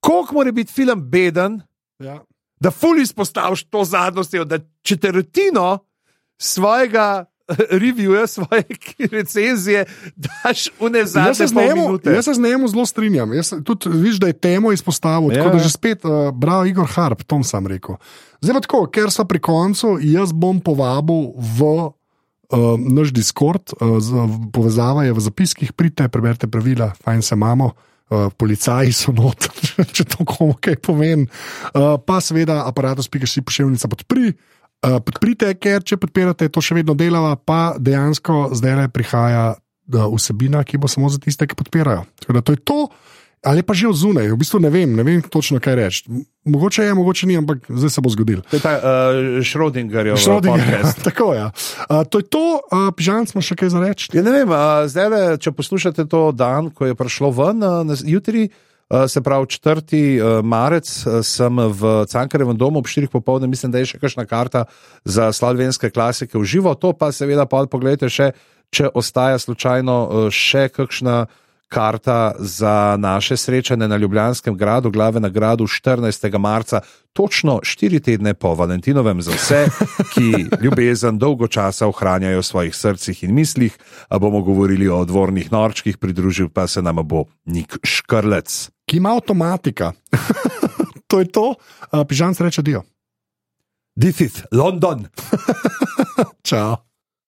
koliko mora biti film beden, Ja. da fully izpostaviš to zadnostjo, da četrtino svojega reviewa, svoje recenzije daš v Jaz se, z njemu, jaz se z njemu zelo strinjam. Jaz tudi vidiš, da je temo izpostavil. Ja. Tako Ja. da že spet, uh, bravo, Igor Harp, tom sem rekel. Zdaj pa tako, ker so pri koncu, jaz bom povabil v uh, naš Discord, uh, z, povezava je v zapiskih, pridite, preberite pravila, fajn se imamo. Uh, policaji so not, če to komu kaj povem. Uh, pa seveda, aparatus, pika si pošiljnica podpri. Uh, podprite, ker če podpirate, to še vedno delava, pa dejansko zdaj le prihaja uh, vsebina, ki bo samo za tiste, ki podpirajo. Tako da to je to, ali pa že od zunaj, v bistvu ne vem, ne vem točno kaj reči. Mogoče je, mogoče ni, ampak zdaj se bo zgodil. To je ta uh, Schrodingerjev Schrödinger, podcast. Tako je. Ja. Uh, to je to, uh, pižam smo še kaj za reči. Ja, ne vem, a, zdaj, le, če poslušate to dan, ko je prišlo ven, na- jutri, se pravi 4. a, marec, a, sem v Cankarevem domu ob 4. popovdne, mislim, da je še kakšna karta za slavenske klasike v živo. To pa seveda pa pogledajte še, če ostaja slučajno še kakšna. Karta za naše srečanje na Ljubljanskem gradu, glave na gradu 14. marca, točno štiri tedne po Valentinovem, za vse, ki ljubezen dolgo časa ohranjajo v svojih srcih in mislih, a bomo govorili o dvornih norčkih, pridružil pa se nam bo Nik Škrlec. Ki ima avtomatika. to je to, pižam se reče dio. This is London. Čau.